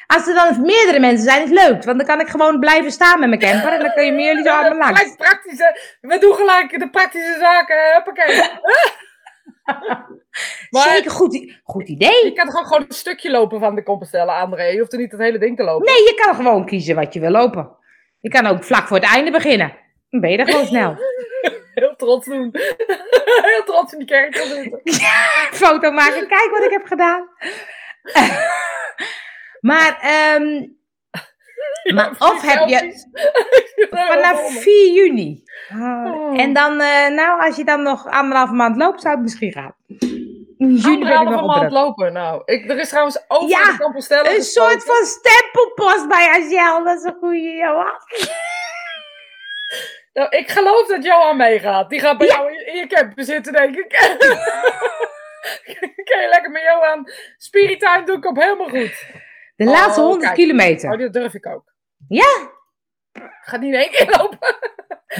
S1: Als er dan meerdere mensen zijn, is het leuk. Want dan kan ik gewoon blijven staan met mijn camper. En dan kun je meer jullie zo allemaal langs.
S2: Praktische, we doen gelijk de praktische zaken. Huppakee. Maar-
S1: Zeker, goed, goed
S2: Je
S1: idee.
S2: kan gewoon, gewoon een stukje lopen van de Compostela, André. Je hoeft er niet het hele ding te lopen.
S1: Nee, je kan gewoon kiezen wat je wil lopen. Je kan ook vlak voor het einde beginnen. Dan ben je er gewoon snel.
S2: Heel trots doen. Heel trots in die kerk gaan zitten.
S1: Foto maken, kijk wat ik heb gedaan. maar, maar of heb je... Vanaf 4 juni.
S2: Oh.
S1: En dan, eh, nou, als je dan nog anderhalve maand loopt, zou het misschien gaan. Juni ben ik
S2: Anderhalve
S1: nog op
S2: maand lopen. Nou, ik, er is trouwens over
S1: Ja,
S2: de Compostela
S1: Een soort van stempelpost bij Angel. Dat is een goede, Johan.
S2: Nou, ik geloof dat Johan meegaat. Die gaat bij
S1: Ja.
S2: jou in, in je camper zitten, denk ik. kan je lekker met Johan Spirit Time doe ik op helemaal goed.
S1: De
S2: Oh,
S1: laatste 100
S2: kijk.
S1: kilometer.
S2: Oh, dat durf ik ook.
S1: Ja?
S2: Ik ga niet in één keer lopen.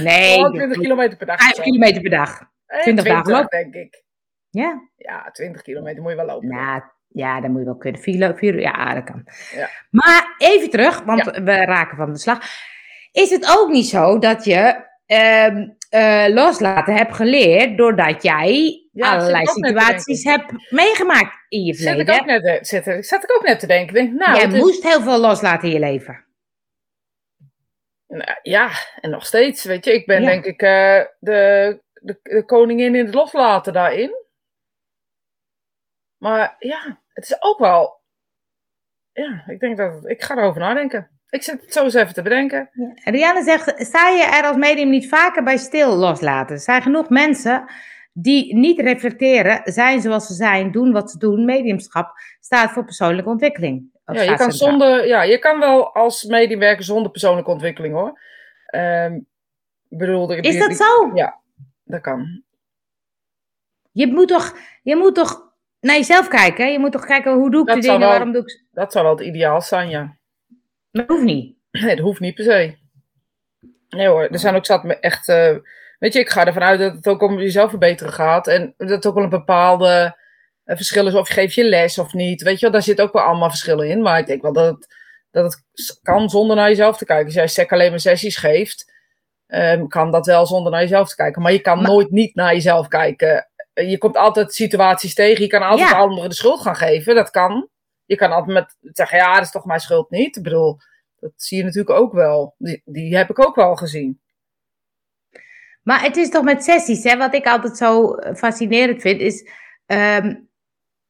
S1: Nee,
S2: Gewoon 20 kilometer per dag.
S1: 5
S2: of zo.
S1: kilometer per dag.
S2: Eh,
S1: 20 dagen lopen.
S2: denk ik.
S1: Ja?
S2: Ja, 20 kilometer moet je wel lopen.
S1: Nou, ja, dat moet je wel kunnen. Vier, ja, dat kan.
S2: Ja.
S1: Maar even terug, want we raken van de slag. Is het ook niet zo dat je ehm, eh, loslaten hebt geleerd doordat jij
S2: Ja,
S1: allerlei
S2: ik
S1: situaties hebt meegemaakt in je
S2: Zat ik, ook net, zit, zat ik ook net te denken. Ik Denk, nou,
S1: jij moest heel veel loslaten in je leven.
S2: Nou, ja, en nog steeds. Weet je, ik ben
S1: Ja.
S2: denk ik eh, de, de, de koningin in het loslaten daarin. Maar ja, het is ook wel. Ja, ik denk dat. ik ga erover nadenken. Ik zit het zo eens even te bedenken.
S1: Ja. Rianne zegt, sta je er als medium niet vaker bij stil loslaten? Er zijn genoeg mensen die niet reflecteren, zijn zoals ze zijn, doen wat ze doen. Mediumschap staat voor persoonlijke ontwikkeling.
S2: Ja, je kan, zonder, ja, je kan wel als medium werken zonder persoonlijke ontwikkeling hoor. Ik bedoel,
S1: Is
S2: die-
S1: dat zo?
S2: Ja, dat kan.
S1: Je moet toch, je moet toch naar jezelf kijken. hè? Je moet toch kijken, hoe doe ik
S2: Dat
S1: de dingen,
S2: wel-
S1: waarom doe ik ze?
S2: Dat zou wel het ideaal zijn, ja.
S1: Dat hoeft niet.
S2: Nee, dat hoeft niet per se. Nee hoor, er zijn ook zat me echt. eh, weet je, ik ga ervan uit dat het ook om jezelf verbeteren gaat. En dat het ook wel een bepaalde eh, verschil is of je geeft je les of niet. Weet je wel, daar zit ook wel allemaal verschillen in. Maar ik denk wel dat het, dat het kan zonder naar jezelf te kijken. Als jij sec alleen maar sessies geeft, ehm, kan dat wel zonder naar jezelf te kijken. Maar je kan
S1: Maar-
S2: nooit niet naar jezelf kijken. Eh, Je komt altijd situaties tegen. Je kan altijd
S1: Ja.
S2: anderen de schuld gaan geven. Dat kan. Je kan altijd met zeggen, ja, dat is toch mijn schuld niet. Ik bedoel, dat zie je natuurlijk ook wel. Die, die heb ik ook wel gezien.
S1: Maar het is toch met sessies, hè? Wat ik altijd zo eh, fascinerend vind, is. ehm,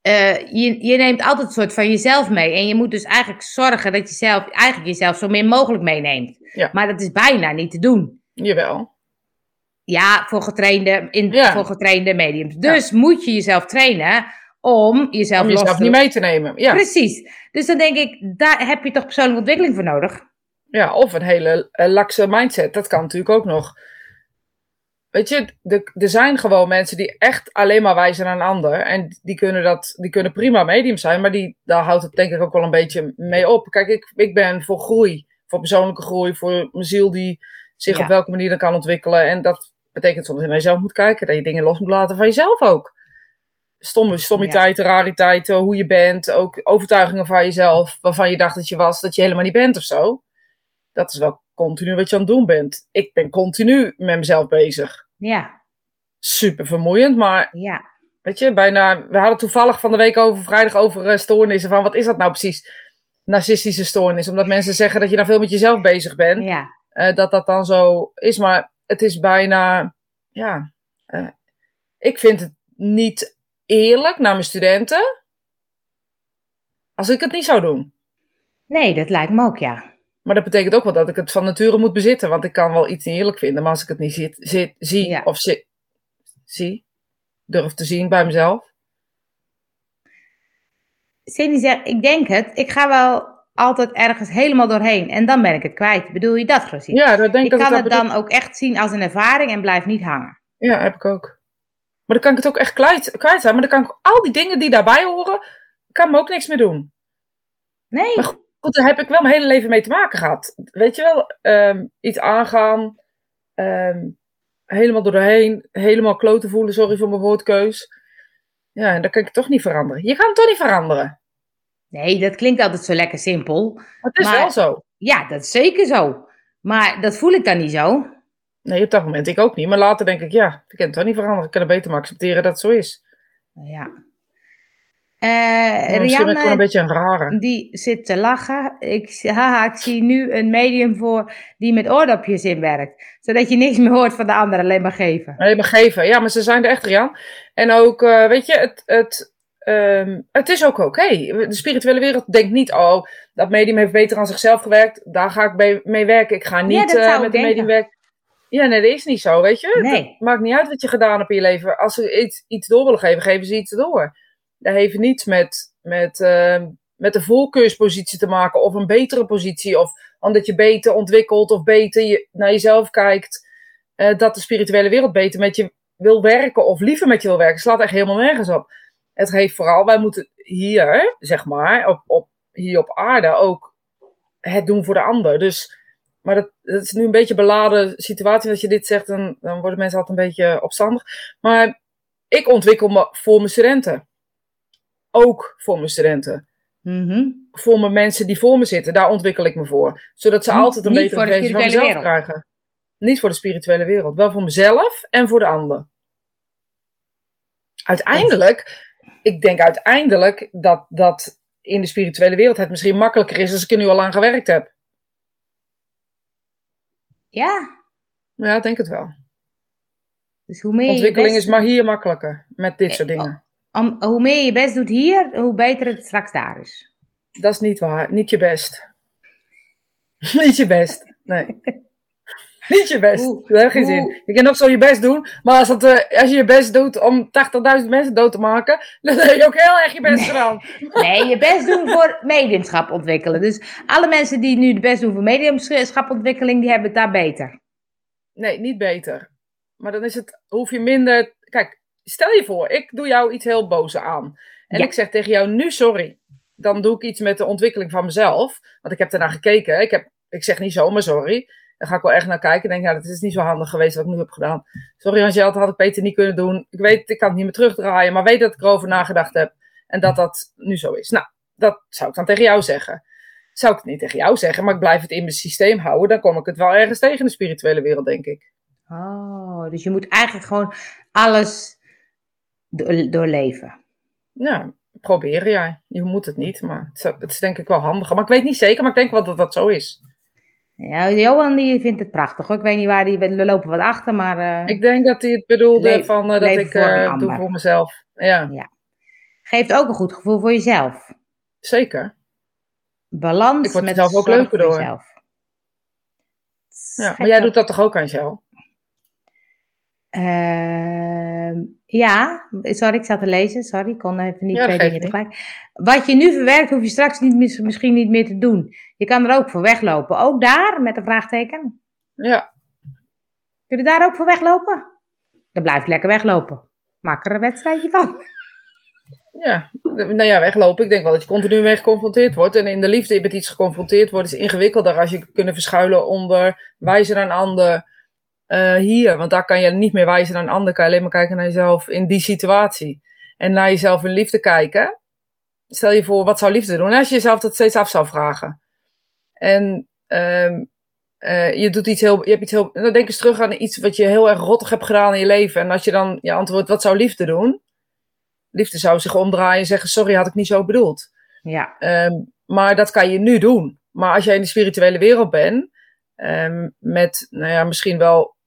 S1: eh, je, je neemt altijd een soort van jezelf mee. En je moet dus eigenlijk zorgen dat je zelf, eigenlijk jezelf zo min mogelijk meeneemt.
S2: Ja.
S1: Maar dat is bijna niet te doen.
S2: Jawel.
S1: Ja, voor getrainde, in,
S2: Ja.
S1: voor getrainde mediums. Dus moet je jezelf trainen om jezelf
S2: Om
S1: los
S2: jezelf
S1: te
S2: niet mee te nemen. Ja.
S1: Precies. Dus dan denk ik, daar heb je toch persoonlijke ontwikkeling voor nodig.
S2: ja, of een hele eh, lakse mindset. Dat kan natuurlijk ook nog. Weet je, er zijn gewoon mensen die echt alleen maar wijzen naar een ander. En die kunnen, dat, die kunnen prima medium zijn, maar die, daar houdt het denk ik ook wel een beetje mee op. Kijk, ik, ik ben voor groei, voor persoonlijke groei, voor mijn ziel die zich
S1: Ja.
S2: op welke manier dan kan ontwikkelen. En dat betekent soms dat je naar jezelf moet kijken, dat je dingen los moet laten van jezelf ook. Stomme, stommiteiten, rariteiten, hoe je bent, ook overtuigingen van jezelf, waarvan je dacht dat je was, dat je helemaal niet bent of zo. Dat is wel continu wat je aan het doen bent. Ik ben continu met mezelf bezig.
S1: Ja,
S2: Super vermoeiend, maar
S1: ja.
S2: weet je, bijna. We hadden toevallig van de week over vrijdag over eh, stoornissen. Van wat is dat nou precies? Narcistische stoornis. Omdat mensen zeggen dat je dan veel met jezelf bezig bent.
S1: ja.
S2: eh, dat dat dan zo is. Maar het is bijna. Ja. eh, ik vind het niet eerlijk naar mijn studenten. Als ik het niet zou doen.
S1: Nee, dat lijkt me ook, ja.
S2: Maar dat betekent ook wel dat ik het van nature moet bezitten. Want ik kan wel iets niet eerlijk vinden. Maar als ik het niet zit, zit, zie
S1: Ja.
S2: of zi- zie, durf te zien bij mezelf.
S1: Cindy zegt, ik denk het, ik ga wel altijd ergens helemaal doorheen en dan ben ik het kwijt. Bedoel je dat, Rosie?
S2: Ja, dat denk
S1: ik
S2: dat
S1: kan
S2: ik
S1: het dan ook echt zien als een ervaring en blijf niet hangen.
S2: Ja, heb ik ook. Maar dan kan ik het ook echt kwijt, kwijt zijn. Maar dan kan ik al die dingen die daarbij horen, kan me ook niks meer doen.
S1: Nee,
S2: Maar Goed, daar heb ik wel mijn hele leven mee te maken gehad. Weet je wel, ehm, iets aangaan, ehm, helemaal doorheen, helemaal kloten voelen, sorry voor mijn woordkeus. Ja, en dan kan ik toch niet veranderen. Je kan het toch niet veranderen.
S1: nee, dat klinkt altijd zo lekker simpel.
S2: Maar het is
S1: Maar-
S2: wel zo.
S1: Ja, dat is zeker zo. Maar dat voel ik dan niet zo.
S2: Nee, op dat moment ik ook niet. Maar later denk ik, ja, ik kan het toch niet veranderen. Ik kan het beter maar accepteren dat het zo is.
S1: Ja.
S2: Ik gewoon een
S1: Rianne,
S2: beetje een rare.
S1: die zit te lachen. Ik, haha, ik zie nu een medium voor die met oordopjes inwerkt. Zodat je niks meer hoort van de ander, alleen maar geven.
S2: Nee, maar geven. Ja, maar ze zijn er echt, Rian. En ook, eh, weet je, het, het, ehm, het is ook oké. De spirituele wereld denkt niet, oh, dat medium heeft beter aan zichzelf gewerkt. Daar ga ik mee werken. Ik ga niet eh, met een
S1: denken.
S2: medium werken. Ja, nee, dat is niet zo, weet je.
S1: Nee.
S2: Het maakt niet uit wat je gedaan hebt in je leven. Als ze iets, iets door willen geven, geven ze iets door. Dat heeft niets met, met, ehm, met een voorkeurspositie te maken of een betere positie. Of omdat je beter ontwikkelt of beter naar jezelf kijkt. eh, dat de spirituele wereld beter met je wil werken of liever met je wil werken. slaat echt helemaal nergens op. Het heeft vooral, wij moeten hier, zeg maar, op, op, hier op aarde ook het doen voor de ander. Dus, maar dat, dat is nu een beetje een beladen situatie. Als je dit zegt, dan, dan worden mensen altijd een beetje opstandig. Maar ik ontwikkel me voor mijn studenten. Ook voor mijn studenten.
S1: Mhm.
S2: Voor mijn mensen die voor me zitten. Daar ontwikkel ik me voor. Zodat ze
S1: Niet-
S2: altijd een betere
S1: de
S2: versie van mezelf
S1: wereld.
S2: krijgen. Niet voor de spirituele wereld. Wel voor mezelf en voor de ander. Uiteindelijk, ik denk uiteindelijk dat, dat in de spirituele wereld het misschien makkelijker is als ik er nu al aan gewerkt heb.
S1: Ja,
S2: Ja, ik denk het wel.
S1: dus hoe meer,
S2: Ontwikkeling
S1: best,
S2: is maar hier makkelijker met dit soort
S1: Eh,
S2: dingen.
S1: Om, hoe meer je je best doet hier, hoe beter het straks daar is.
S2: Dat is niet waar. Niet je best. Niet je best. Nee. Niet je best.
S1: Oeh,
S2: Dat heeft geen zin. Je kan nog zo je best doen. Maar als, dat, eh, als je je best doet om 80.000 mensen dood te maken. Dan heb je ook heel erg je best gedaan.
S1: Nee, je best doen voor mediumschap ontwikkelen. Dus alle mensen die nu de best doen voor mediumschapontwikkeling, die hebben het daar beter.
S2: Nee, niet beter. Maar dan is het, hoef je minder. Kijk, stel je voor, ik doe jou iets heel boos aan. En
S1: Ja.
S2: ik zeg tegen jou nu sorry. Dan doe ik iets met de ontwikkeling van mezelf. Want ik heb ernaar gekeken. Ik, heb, ik zeg niet zomaar sorry. Dan ga ik wel echt naar kijken. En denk, ja, dat is niet zo handig geweest wat ik nu heb gedaan. Sorry Angel, dat had ik beter niet kunnen doen. Ik weet, ik kan het niet meer terugdraaien. Maar weet dat ik erover nagedacht heb. En dat dat nu zo is. Nou, dat zou ik dan tegen jou zeggen. Zou ik het niet tegen jou zeggen, maar ik blijf het in mijn systeem houden. Dan kom ik het wel ergens tegen in de spirituele wereld, denk ik.
S1: Oh, dus je moet eigenlijk gewoon alles do- doorleven.
S2: Ja, proberen ja. Je moet het niet, maar het is, het is denk ik wel handiger. Maar ik weet niet zeker, maar ik denk wel dat dat zo is.
S1: Ja, Johan die vindt het prachtig hoor. Ik weet niet waar die, we lopen wat achter, maar eh,
S2: Ik denk dat hij het bedoelde van eh, dat ik
S1: voor
S2: eh, doe voor mezelf. Ja,
S1: geeft ook een goed gevoel voor jezelf.
S2: zeker.
S1: Balans
S2: Ik word
S1: met
S2: zelf ook leuker
S1: voor
S2: door.
S1: jezelf.
S2: Ja, maar jij doet dat toch ook, Angel?
S1: Ehm, ja, sorry, ik zat te lezen. Sorry, ik kon even niet
S2: Ja,
S1: twee dingen tegelijk. Wat je nu verwerkt, hoef je straks niet, mis- misschien niet meer te doen. Je kan er ook voor weglopen. Ook daar, met een vraagteken.
S2: Ja,
S1: Kun je daar ook voor weglopen? Dan blijf je lekker weglopen. Maak er een wedstrijdje van.
S2: ja. Nou ja, weglopen. Ik denk wel dat je continu mee geconfronteerd wordt. En in de liefde met iets geconfronteerd wordt is ingewikkelder als je kunnen verschuilen onder wijzen naar een ander eh, hier. Want daar kan je niet meer wijzen naar een ander. Kan je alleen maar kijken naar jezelf in die situatie. En naar jezelf in liefde kijken. Stel je voor, wat zou liefde doen? Als je jezelf dat steeds af zou vragen. En ehm, eh, je doet iets heel, je hebt iets heel, dan denk eens terug aan iets wat je heel erg rottig hebt gedaan in je leven. En als je dan je antwoordt, wat zou liefde doen? Liefde zou zich omdraaien en zeggen, sorry, had ik niet zo bedoeld.
S1: Ja,
S2: Ehm, maar dat kan je nu doen. Maar als jij in de spirituele wereld bent, ehm, met nou ja, misschien wel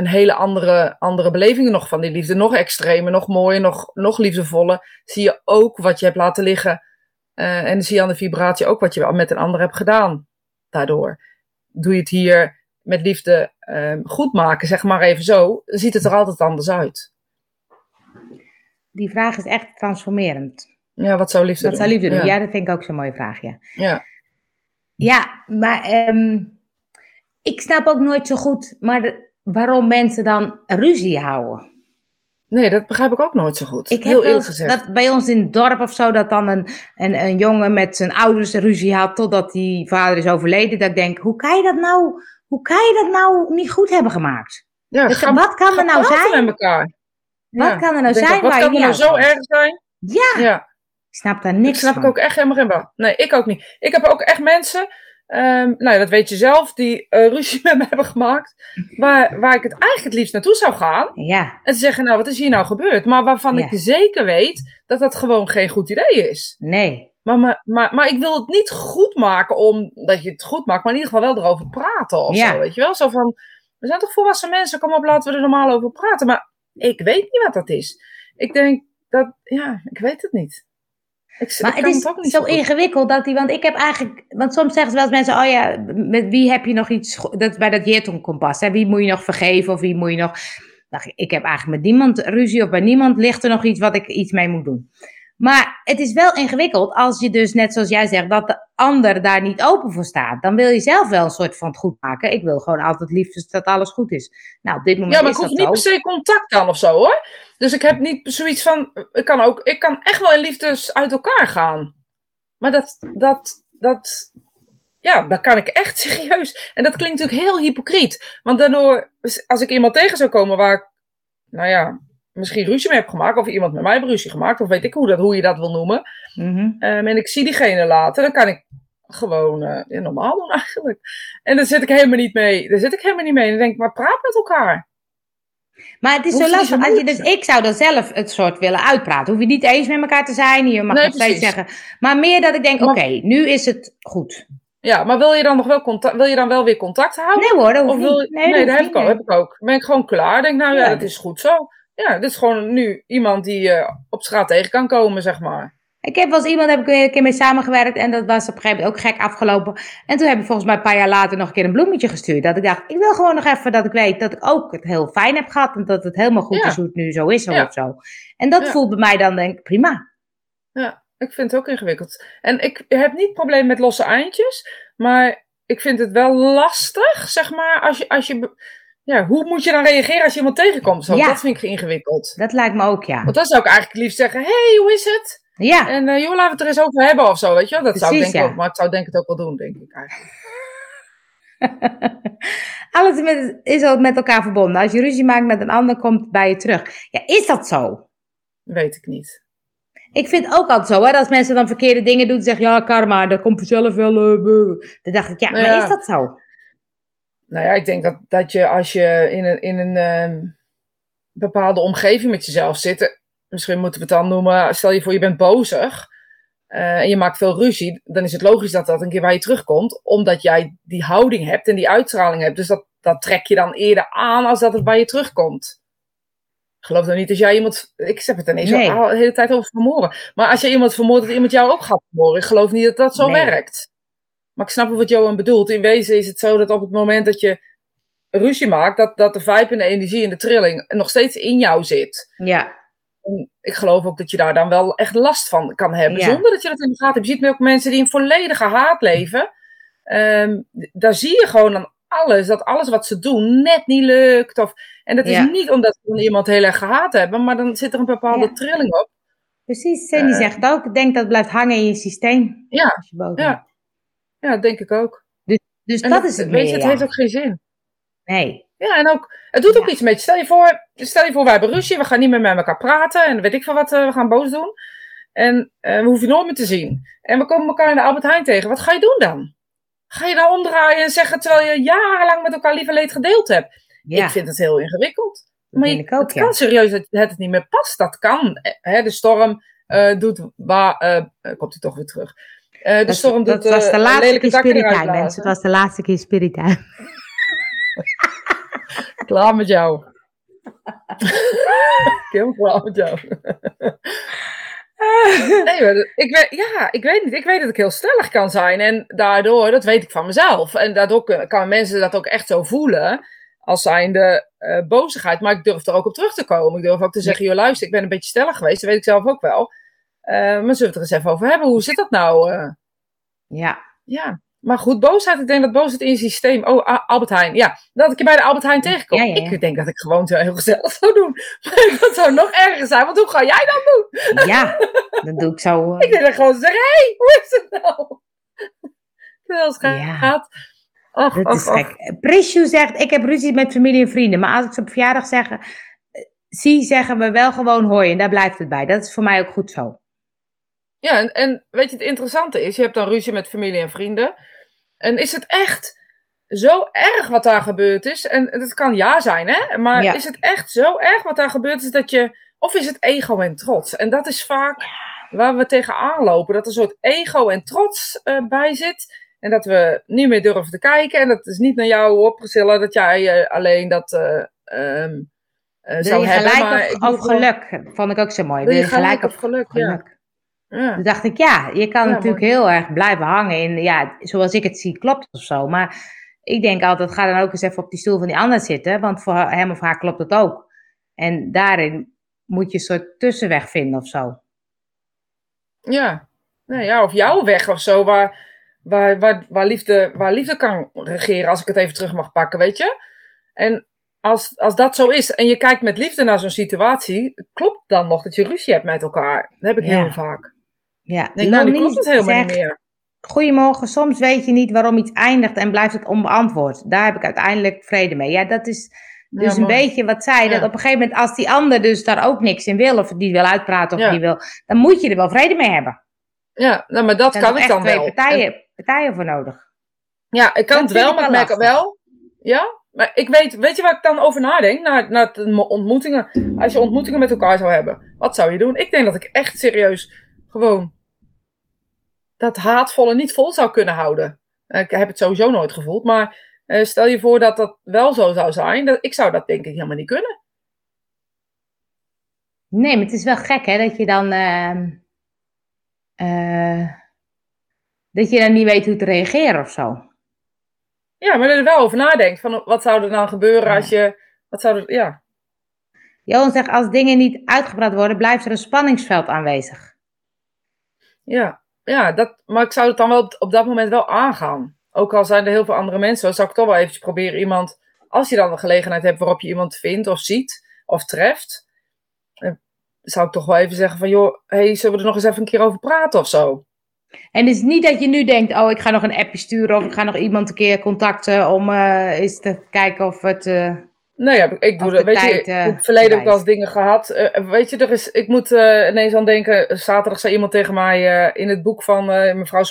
S2: een hele andere, andere beleving nog van die liefde, nog extremer, nog mooier, nog, nog liefdevoller, zie je ook wat je hebt laten liggen. Eh, en zie je aan de vibratie ook wat je met een ander hebt gedaan. Daardoor doe je het hier met liefde ehm, goed maken, zeg maar even zo, ziet het er altijd anders uit.
S1: die vraag is echt transformerend.
S2: Ja, wat zou liefde
S1: Wat
S2: doen?
S1: zou liefde doen?
S2: Ja.
S1: Ja, dat vind ik ook zo'n mooie vraag, ja.
S2: ja.
S1: Ja, maar ehm, ik snap ook nooit zo goed maar de- waarom mensen dan ruzie houden.
S2: Nee, dat begrijp ik ook nooit zo goed.
S1: Ik heb
S2: Heel eerlijk gezegd.
S1: dat bij ons in het dorp of zo, dat dan een, een, een jongen met zijn ouders ruzie had totdat die vader is overleden. Dat ik denk, hoe kan je dat nou, hoe kan je dat nou niet goed hebben gemaakt?
S2: Ja,
S1: Dus
S2: ga-
S1: wat kan er nou zijn?
S2: met elkaar.
S1: Wat
S2: Ja,
S1: kan er nou
S2: ik
S1: zijn
S2: Wat
S1: waar je
S2: kan er nou zo erg zijn?
S1: Ja,
S2: Ja,
S1: ik snap daar
S2: ik
S1: niks
S2: snap
S1: van.
S2: ik ook echt helemaal geen bal. Nee, ik ook niet. Ik heb ook echt mensen, ehm, nou dat weet je zelf, die eh, ruzie met me hebben gemaakt. Waar, waar ik het eigenlijk het liefst naartoe zou gaan.
S1: Ja,
S2: En te zeggen, nou, wat is hier nou gebeurd? Maar waarvan
S1: Ja.
S2: ik zeker weet dat dat gewoon geen goed idee is.
S1: nee.
S2: Maar, maar, maar, maar ik wil het niet goed maken omdat je het goed maakt, maar in ieder geval wel erover praten of
S1: Ja.
S2: zo, weet je wel? Zo van, we zijn toch volwassen mensen, kom op, laten we er normaal over praten. Maar ik weet niet wat dat is. Ik denk dat, ja, ik weet het niet. Ik,
S1: Maar
S2: ik
S1: het is
S2: ook niet
S1: zo ingewikkeld dat die, want ik heb eigenlijk, want soms zeggen ze wel eens mensen, oh ja, met wie heb je nog iets, dat bij dat Jeton kompas, hè, wie moet je nog vergeven of wie moet je nog, nou, ik heb eigenlijk met niemand ruzie of bij niemand ligt er nog iets wat ik iets mee moet doen. Maar het is wel ingewikkeld als je dus, net zoals jij zegt, dat de ander daar niet open voor staat. Dan wil je zelf wel een soort van het goed maken. Ik wil gewoon altijd liefst dat alles goed is. Nou, op dit moment
S2: Ja, maar ik hoef niet per se contact aan of zo hoor. Dus ik heb niet zoiets van, ik kan ook, ik kan echt wel in liefdes uit elkaar gaan. Maar dat, dat, dat, ja, dat kan ik echt serieus. En dat klinkt natuurlijk heel hypocriet. Want daardoor, als ik iemand tegen zou komen waar ik, nou ja, misschien ruzie mee heb gemaakt, of iemand met mij heeft ruzie gemaakt, of weet ik hoe, dat, hoe je dat wil noemen,
S1: Mhm.
S2: Ehm, en ik zie diegene later, dan kan ik gewoon eh, ja, normaal doen eigenlijk. En daar zit ik helemaal niet mee. Daar zit ik helemaal niet mee. En dan denk ik, maar praat met elkaar.
S1: Maar het is zo lastig. Als je, dus, ik zou dan zelf het soort willen uitpraten. Hoef je niet eens met elkaar te zijn. Je mag
S2: Nee,
S1: nog steeds
S2: precies.
S1: zeggen. Maar meer dat ik denk, oké, nu is het goed.
S2: Ja, maar wil je dan nog wel contact, wil je dan wel weer contact houden?
S1: Nee hoor, dat hoeft
S2: of wil,
S1: niet.
S2: nee,
S1: dat
S2: heb ik, heb ik ook. Ben ik gewoon klaar. Denk, nou ja,
S1: Ja.
S2: dat is goed zo. Ja, dit is gewoon nu iemand die je op straat tegen kan komen, zeg maar.
S1: Ik heb wel eens iemand, heb ik een keer mee samengewerkt en dat was op een gegeven moment ook gek afgelopen. En toen heb ik volgens mij een paar jaar later nog een keer een bloemetje gestuurd. Dat ik dacht, ik wil gewoon nog even dat ik weet dat ik ook het heel fijn heb gehad en dat het helemaal goed
S2: Ja.
S1: is hoe het nu zo is
S2: Ja.
S1: of zo. En dat
S2: Ja.
S1: voelt bij mij dan denk ik prima.
S2: Ja, ik vind het ook ingewikkeld. En ik heb niet probleem met losse eindjes, maar ik vind het wel lastig, zeg maar, als je, als je ja, hoe moet je dan reageren als je iemand tegenkomt? Zo,
S1: Ja.
S2: Dat vind ik ingewikkeld.
S1: Dat lijkt me ook, ja.
S2: Want dan zou ik eigenlijk liefst zeggen, hey, hoe is het?
S1: Ja,
S2: En eh, joh, laten we het er eens over hebben of zo, weet je wel? Dat zou ik denk ik
S1: ja.
S2: ook, maar ik zou denk ik het ook wel doen, denk ik eigenlijk.
S1: alles met, is ook met elkaar verbonden. Als je ruzie maakt met een ander, komt het bij je terug. Ja, is dat zo?
S2: Weet ik niet.
S1: Ik vind het ook altijd zo, hè, als mensen dan verkeerde dingen doen, zeggen ja, karma, dat komt vanzelf wel. buh. dan dacht ik, ja, maar
S2: Ja.
S1: is dat zo?
S2: Nou ja, ik denk dat, dat je als je in een, in een ehm, bepaalde omgeving met jezelf zit, eh, misschien moeten we het dan noemen, stel je voor je bent bozig eh, en je maakt veel ruzie, dan is het logisch dat dat een keer bij je terugkomt, omdat jij die houding hebt en die uitstraling hebt. Dus dat, dat trek je dan eerder aan als dat het bij je terugkomt. Ik geloof nou niet als jij iemand, ik heb het niet
S1: Nee.
S2: al de hele tijd over vermoorden, maar als je iemand vermoordt, dat iemand jou ook gaat vermoorden. Ik geloof niet dat dat zo
S1: Nee.
S2: werkt. Maar ik snap wel wat Johan bedoelt. In wezen is het zo dat op het moment dat je ruzie maakt, dat, dat de vibe en de energie en de trilling nog steeds in jou zit.
S1: Ja,
S2: En ik geloof ook dat je daar dan wel echt last van kan hebben,
S1: Ja.
S2: zonder dat je dat in de gaten hebt. Je ziet ook mensen die in volledige haat leven. Ehm, daar zie je gewoon aan alles, dat alles wat ze doen net niet lukt. Of, en dat is
S1: Ja.
S2: niet omdat ze dan iemand heel erg gehaat hebben, maar dan zit er een bepaalde
S1: Ja.
S2: trilling op.
S1: precies. Sandy
S2: Eh.
S1: zegt ook, ik denk dat het blijft hangen in je systeem.
S2: Ja,
S1: Als je
S2: ja. Ja, dat denk ik ook.
S1: Dus
S2: En
S1: dat is het
S2: weet je, het
S1: ja.
S2: heeft ook geen zin.
S1: Nee.
S2: Ja, en ook, het doet ook
S1: Ja.
S2: iets met je. Stel je voor, stel je voor, wij hebben ruzie, we gaan niet meer met elkaar praten en weet ik veel wat, eh, we gaan boos doen. En eh, we hoeven je nooit meer te zien. En we komen elkaar in de Albert Heijn tegen. Wat ga je doen dan? Ga je nou omdraaien en zeggen terwijl je jarenlang met elkaar lief en leed gedeeld hebt?
S1: Ja,
S2: Ik vind het heel ingewikkeld. Maar je-
S1: ik ook,
S2: het
S1: ja.
S2: kan serieus dat het niet meer past. Dat kan. Eh, Hè, de storm doet waar. komt hij toch weer terug? Eh, de
S1: Dat,
S2: storm
S1: dat
S2: doet
S1: was
S2: eh,
S1: de
S2: een
S1: laatste keer
S2: blazen.
S1: mensen. Het was de laatste keer Spiritime.
S2: Klaar met jou. ik ben klaar met jou. Nee, ik weet, ja, ik weet niet. Ik weet dat ik heel stellig kan zijn. En daardoor, dat weet ik van mezelf. En daardoor kun- kan mensen dat ook echt zo voelen. Als zijnde eh bozigheid. Maar ik durf er ook op terug te komen. Ik durf ook te zeggen, joh luister, ik ben een beetje stellig geweest. Dat weet ik zelf ook wel. Eh, maar zullen we het er eens even over hebben? Hoe zit dat nou? eh?
S1: Ja,
S2: ja. Maar goed, boosheid. Ik denk dat boosheid in je systeem... Oh, Albert Heijn. Ja, dat ik je bij de Albert Heijn tegenkom.
S1: Ja, ja, ja.
S2: Ik denk dat ik gewoon zo heel gezellig zou doen. Maar dat zou nog erger zijn. Want hoe ga jij dan doen?
S1: ja. dat doe ik zo. eh,
S2: Ik denk dan gewoon zeggen, hé, hey, hoe is het nou? Terwijl het gaat. Och,
S1: Dat
S2: och,
S1: is
S2: och.
S1: gek. Prishu zegt, ik heb ruzie met familie en vrienden. Maar als ik ze op verjaardag zeg, zie, zeggen we wel gewoon hoi. En daar blijft het bij. Dat is voor mij ook goed zo.
S2: Ja, en, en weet je, het interessante is, je hebt dan ruzie met familie en vrienden. En is het echt zo erg wat daar gebeurd is? En het kan ja zijn, hè? Maar
S1: Ja.
S2: is het echt zo erg wat daar gebeurd is dat je... Of is het ego en trots? En dat is vaak waar we tegenaan lopen. Dat er een soort ego en trots eh, bij zit. En dat we niet meer durven te kijken. En dat is niet naar jou Priscilla, dat jij eh, alleen dat eh,
S1: Wil
S2: zou hebben.
S1: gelijk
S2: maar
S1: of, of geluk? Vond ik ook zo mooi.
S2: Wil je gelijk of geluk,
S1: geluk?
S2: Ja.
S1: Toen dacht ik, ja, je kan
S2: Ja,
S1: natuurlijk heel erg blijven hangen in, ja, zoals ik het zie, klopt of zo. Maar ik denk altijd, ga dan ook eens even op die stoel van die ander zitten, want voor hem of haar klopt het ook. En daarin moet je een soort tussenweg vinden of zo.
S2: Ja. Nee, ja, of jouw weg of zo, waar, waar, waar, waar, liefde, waar liefde kan regeren, als ik het even terug mag pakken, weet je? En als, als dat zo is en je kijkt met liefde naar zo'n situatie, klopt dan nog dat je ruzie hebt met elkaar? Dat heb ik
S1: Ja.
S2: heel vaak.
S1: Ja,
S2: Ik nou, klopt het helemaal
S1: zegt,
S2: niet meer.
S1: Goedemorgen, soms weet je niet waarom iets eindigt en blijft het onbeantwoord. Daar heb ik uiteindelijk vrede mee. Ja, dat is dus
S2: Ja,
S1: een beetje wat zij, dat op een gegeven moment als die ander dus daar ook niks in wil, of die wil uitpraten of
S2: Ja.
S1: die wil, dan moet je er wel vrede mee hebben.
S2: Ja, nou, maar dat kan ik dan
S1: twee
S2: wel.
S1: partijen, partijen voor nodig.
S2: Ja, ik kan
S1: Dat
S2: het wel, maar ik
S1: wel
S2: merk. Ja, maar ik weet, weet je waar ik dan over nadenk? Na, na de mo- ontmoetingen. Als je ontmoetingen met elkaar zou hebben, wat zou je doen? Ik denk dat ik echt serieus gewoon dat haatvolle niet vol zou kunnen houden. Ik heb het sowieso nooit gevoeld, maar eh, stel je voor dat dat wel zo zou zijn. Dat, ik zou dat denk ik helemaal niet kunnen.
S1: Nee, maar het is wel gek hè, dat je dan... ehm, eh, dat je dan niet weet hoe te reageren of zo.
S2: Ja, maar dat je er wel over nadenkt. Van wat zou er dan gebeuren als je. Wat zou er. Ja.
S1: Johan zegt, als dingen niet uitgepraat worden, blijft er een spanningsveld aanwezig.
S2: Ja, ja dat, maar ik zou het dan wel op, op dat moment wel aangaan. Ook al zijn er heel veel andere mensen, zou ik toch wel eventjes proberen iemand, als je dan een gelegenheid hebt waarop je iemand vindt of ziet of treft, eh, zou ik toch wel even zeggen van, joh, hey, zullen we er nog eens even een keer over praten of zo?
S1: En het is niet dat je nu denkt, oh, ik ga nog een appje sturen of ik ga nog iemand een keer contacten om uh, eens te kijken of het... Uh...
S2: Nou ja, ik doe dat. Weet je, in het verleden heb ik eens dingen gehad. Uh, weet je, er is, ik moet uh, ineens aan denken. Zaterdag zei iemand tegen mij uh, in het boek van mevrouw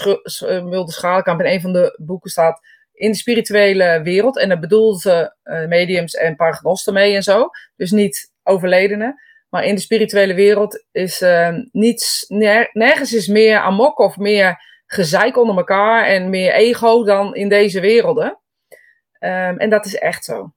S2: Mulder Schalenkamp. In een van de boeken staat. In de spirituele wereld. En dat bedoelt ze mediums en paragnosten mee en zo. Dus niet overledenen. Maar in de spirituele wereld is niets. nergens is meer amok of meer gezeik onder elkaar. En meer ego dan in deze werelden. Um, en dat is echt zo.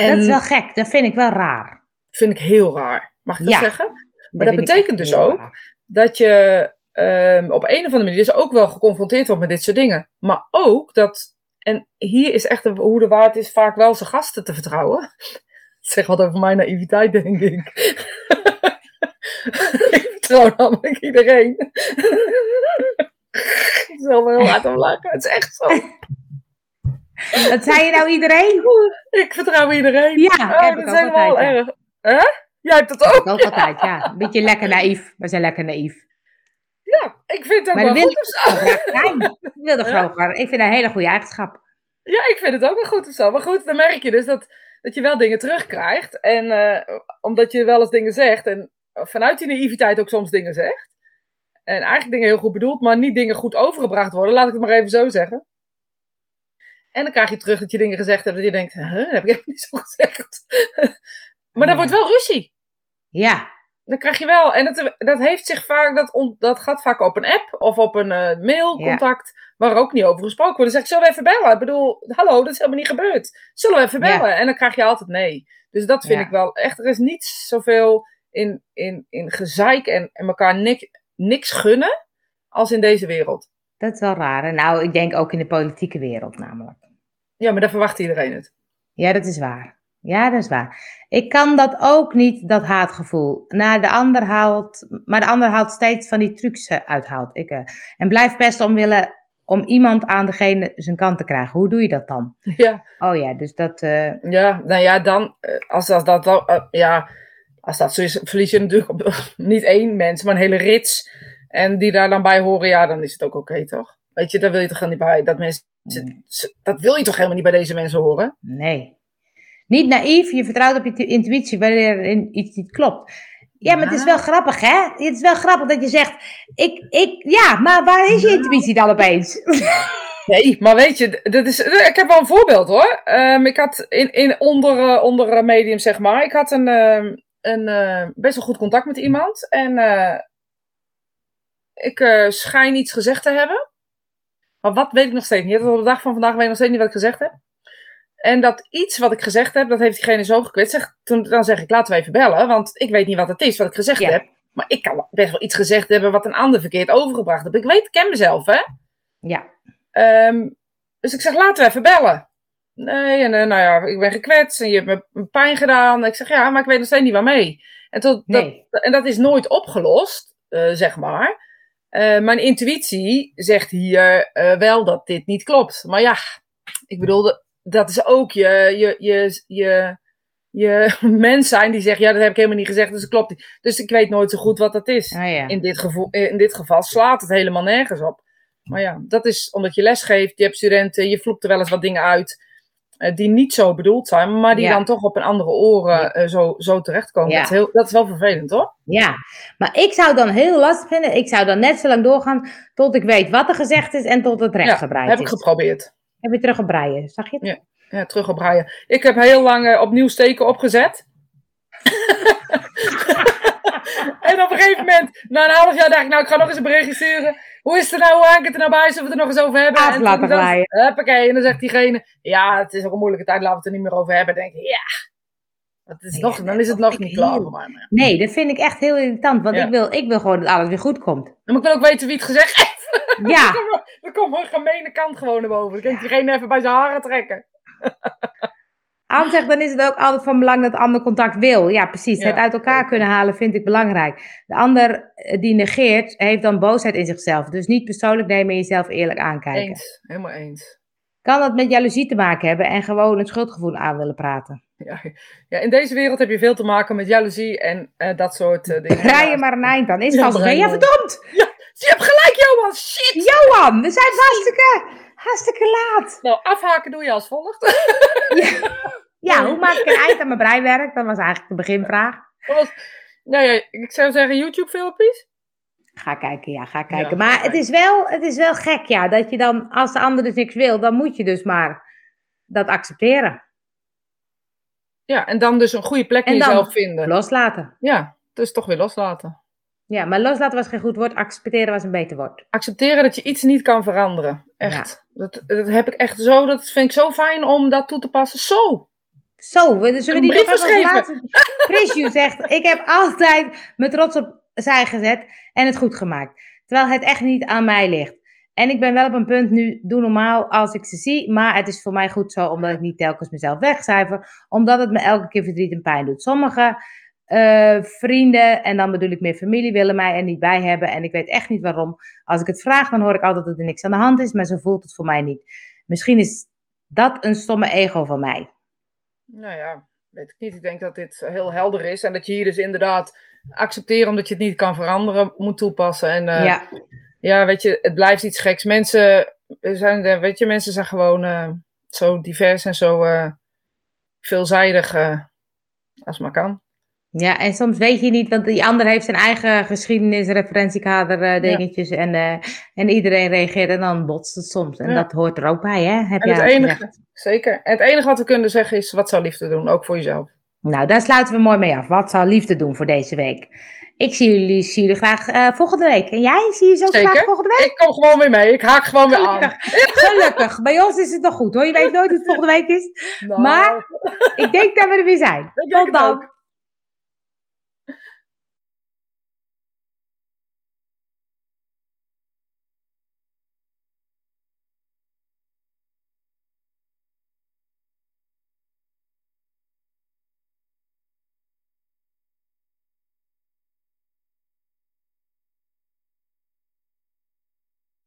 S1: En dat is wel gek, dat vind ik wel raar.
S2: Vind ik heel raar, mag ik dat zeggen? Maar dat, betekent dus ook dat je um, op een of andere manier dus ook wel geconfronteerd wordt met dit soort dingen. Maar ook dat, en hier is echt hoe de waard is vaak wel zijn gasten te vertrouwen. Zegt wat over mijn naïviteit, denk ik. ik vertrouw namelijk iedereen. ik zal wel heel hard om lachen, het is echt zo.
S1: Wat zei je nou iedereen?
S2: Ik vertrouw iedereen.
S1: Ja, oh, heb dat is helemaal
S2: altijd, erg. Hè? Jij hebt dat ook?
S1: ook altijd, ja. Een beetje lekker naïef. We zijn lekker naïef.
S2: Ja, ik vind het ook maar wel goed
S1: of zo. Ik wil gewoon Ik vind dat een hele goede eigenschap.
S2: Ja, ik vind het ook wel goed of zo. Maar goed, dan merk je dus dat, dat je wel dingen terugkrijgt. En uh, omdat je wel eens dingen zegt. En vanuit die naïviteit ook soms dingen zegt. En eigenlijk dingen heel goed bedoeld, maar niet dingen goed overgebracht worden. Laat ik het maar even zo zeggen. En dan krijg je terug dat je dingen gezegd hebt dat je denkt, huh, dat heb ik niet zo gezegd. maar dan wordt wel ruzie.
S1: Ja.
S2: Dan krijg je wel, en dat, dat heeft zich vaak, dat, dat gaat vaak op een app of op een uh, mailcontact, waar ook niet over gesproken wordt. Dan zeg ik, zullen we even bellen? Ik bedoel, hallo, dat is helemaal niet gebeurd. Zullen we even bellen? En dan krijg je altijd nee. Dus dat vind ik wel, echt, er is niet zoveel in, in, in gezeik en, en elkaar niks gunnen als in deze wereld.
S1: Dat is wel raar. Nou, ik denk ook in de politieke wereld namelijk.
S2: Ja, maar daar verwacht iedereen het.
S1: Ja, dat is waar. Ja, dat is waar. Ik kan dat ook niet, dat haatgevoel. Naar de ander haalt, maar de ander haalt steeds van die trucs eh, uithaalt. Ik, uh, en blijf best omwille om iemand aan degene zijn kant te krijgen. Hoe doe je dat dan?
S2: Ja.
S1: Oh ja, dus dat... Uh...
S2: Ja, nou ja, dan, als dat, dat, ja, als dat zo is, verlies je natuurlijk niet één mens, maar een hele rits en die daar dan bij horen, ja, dan is het ook oké, toch? Weet je, daar wil je toch niet bij. Dat, mensen, dat wil je toch helemaal niet bij deze mensen horen?
S1: Nee. Niet naïef, je vertrouwt op je intuïtie wanneer er iets niet klopt. Ja, maar het is wel grappig, hè? Het is wel grappig dat je zegt, ik, ik, ja, maar waar is je intuïtie dan opeens?
S2: Nee, maar weet je, dat is, ik heb wel een voorbeeld hoor. Um, ik had in, in onder, uh, onder medium, zeg maar, ik had een, uh, een uh, best wel goed contact met iemand. En ik uh, schijn iets gezegd te hebben. Maar wat weet ik nog steeds niet. Tot de dag van vandaag weet ik nog steeds niet wat ik gezegd heb. En dat iets wat ik gezegd heb, dat heeft diegene zo gekwetst. Toen, dan zeg ik, laten we even bellen. Want ik weet niet wat het is wat ik gezegd heb. Maar ik kan best wel iets gezegd hebben wat een ander verkeerd overgebracht heeft. Ik weet, ik ken mezelf, hè?
S1: Ja.
S2: Um, dus ik zeg, laten we even bellen. Nee, en uh, nou ja, ik ben gekwetst en je hebt me pijn gedaan. Ik zeg, ja, maar ik weet nog steeds niet waarmee. En, tot, nee. dat, en dat is nooit opgelost, uh, zeg maar. Uh, mijn intuïtie zegt hier uh, wel dat dit niet klopt. Maar ja, ik bedoel, dat is ook je, je, je, je, je mens zijn die zegt, ja, dat heb ik helemaal niet gezegd, dus het klopt niet. Dus ik weet nooit zo goed wat dat is.
S1: Oh ja.
S2: in, dit geval, in dit geval slaat het helemaal nergens op. Maar ja, dat is omdat je les geeft, je hebt studenten, je vloept er wel eens wat dingen uit. Eh, die niet zo bedoeld zijn, maar die dan toch op een andere oren uh, zo, zo terechtkomen. Dat, is heel, dat is wel vervelend, hoor.
S1: Ja, maar ik zou dan heel lastig vinden. Ik zou dan net zo lang doorgaan tot ik weet wat er gezegd is en tot het recht gebreid
S2: is. heb ik geprobeerd.
S1: Heb je terug op breien, zag je het?
S2: Ja, ja terug op breien. Ik heb heel lang uh, opnieuw steken opgezet. en op een gegeven moment, na een half jaar, dacht ik, nou, ik ga nog eens een sturen. Hoe is het nou? Hoe hangt het er nou bij? Zullen we het er nog eens over hebben?
S1: en laten
S2: dan, Huppakee. En dan zegt diegene, ja, het is ook een moeilijke tijd, laten we het er niet meer over hebben. Dan denk ik, ja, Dat is
S1: Nee,
S2: nog,
S1: ja,
S2: dan is het nog niet klaar voor mij.
S1: Nee, dat vind ik echt heel irritant. Want
S2: Ja.
S1: ik, wil, ik wil gewoon dat alles weer goed komt.
S2: Dan moet ik ook weten wie het gezegd heeft.
S1: Ja,
S2: Dan komt een gemene kant gewoon naar boven. Dan kan ik diegene even bij zijn haren trekken.
S1: Aan zegt, dan is het ook altijd van belang dat de ander contact wil. Ja, precies.
S2: Ja,
S1: het uit elkaar kunnen halen vind ik belangrijk. De ander eh, die negeert, heeft dan boosheid in zichzelf. Dus niet persoonlijk nemen en jezelf eerlijk aankijken.
S2: Eens, helemaal eens.
S1: Kan dat met jaloezie te maken hebben en gewoon een schuldgevoel aan willen praten?
S2: Ja, ja, in deze wereld heb je veel te maken met jaloezie en eh, dat soort eh, dingen.
S1: Rij je maar een eind aan. Is het al
S2: brei
S1: zover? Ja, verdomd!
S2: Je hebt gelijk, Johan! Shit!
S1: Johan, we zijn hartstikke, hartstikke laat.
S2: Nou, afhaken doe je als volgt.
S1: Ja, hoe maak ik een eind aan mijn breiwerk? Dat was eigenlijk de beginvraag.
S2: Was, nou ja, ik zou zeggen YouTube-filmpjes.
S1: Ga kijken, ja, ga kijken.
S2: Ja,
S1: maar
S2: ga
S1: het is, wel, het is wel gek, ja, dat je dan, als de ander dus niks wil, dan moet je dus maar dat accepteren.
S2: Ja, en dan dus een goede plek in jezelf vinden.
S1: Loslaten.
S2: Ja, dus toch weer loslaten.
S1: Ja, maar loslaten was geen goed woord, accepteren was een beter woord.
S2: Accepteren dat je iets niet kan veranderen. Echt. Dat, dat heb ik echt zo, dat vind ik zo fijn om dat toe te passen. Zo!
S1: Zo, we- zullen die nog als
S2: geschreven.
S1: laatste... Prisju zegt, ik heb altijd mijn trots op zij gezet en het goed gemaakt. Terwijl het echt niet aan mij ligt. En ik ben wel op een punt nu, doe normaal als ik ze zie, maar het is voor mij goed zo, omdat ik niet telkens mezelf wegcijfer, omdat het me elke keer verdriet en pijn doet. Sommige eh, vrienden, en dan bedoel ik meer familie, willen mij er niet bij hebben en ik weet echt niet waarom. Als ik het vraag, dan hoor ik altijd dat er niks aan de hand is, maar zo voelt het voor mij niet. Misschien is dat een stomme ego van mij.
S2: Nou ja, weet ik niet. Ik denk dat dit heel helder is. En dat je hier dus inderdaad accepteren omdat je het niet kan veranderen, moet toepassen. En eh,
S1: ja.
S2: ja, weet je, het blijft iets geks. Mensen zijn, eh, weet je, mensen zijn gewoon zo divers en zo veelzijdig als maar kan.
S1: Ja, en soms weet je niet, want die ander heeft zijn eigen geschiedenis, referentiekader, eh, dingetjes. En, eh, en iedereen reageert en dan botst het soms. En
S2: Ja.
S1: dat hoort er ook bij, hè? Heb
S2: En het enige,
S1: gezegd.
S2: zeker. En het enige wat we kunnen zeggen is, wat zou liefde doen? Ook voor jezelf.
S1: Nou, daar sluiten we mooi mee af. Wat zal liefde doen voor deze week? Ik zie jullie, zie jullie graag eh, volgende week. En jij? Zie je
S2: Zeker.
S1: graag volgende week?
S2: Ik kom gewoon weer mee. Ik haak gewoon weer aan.
S1: Gelukkig. Bij ons is het nog goed hoor. Je weet nooit hoe het volgende week is.
S2: Nou,
S1: Maar ik denk dat we er weer zijn. Tot dan.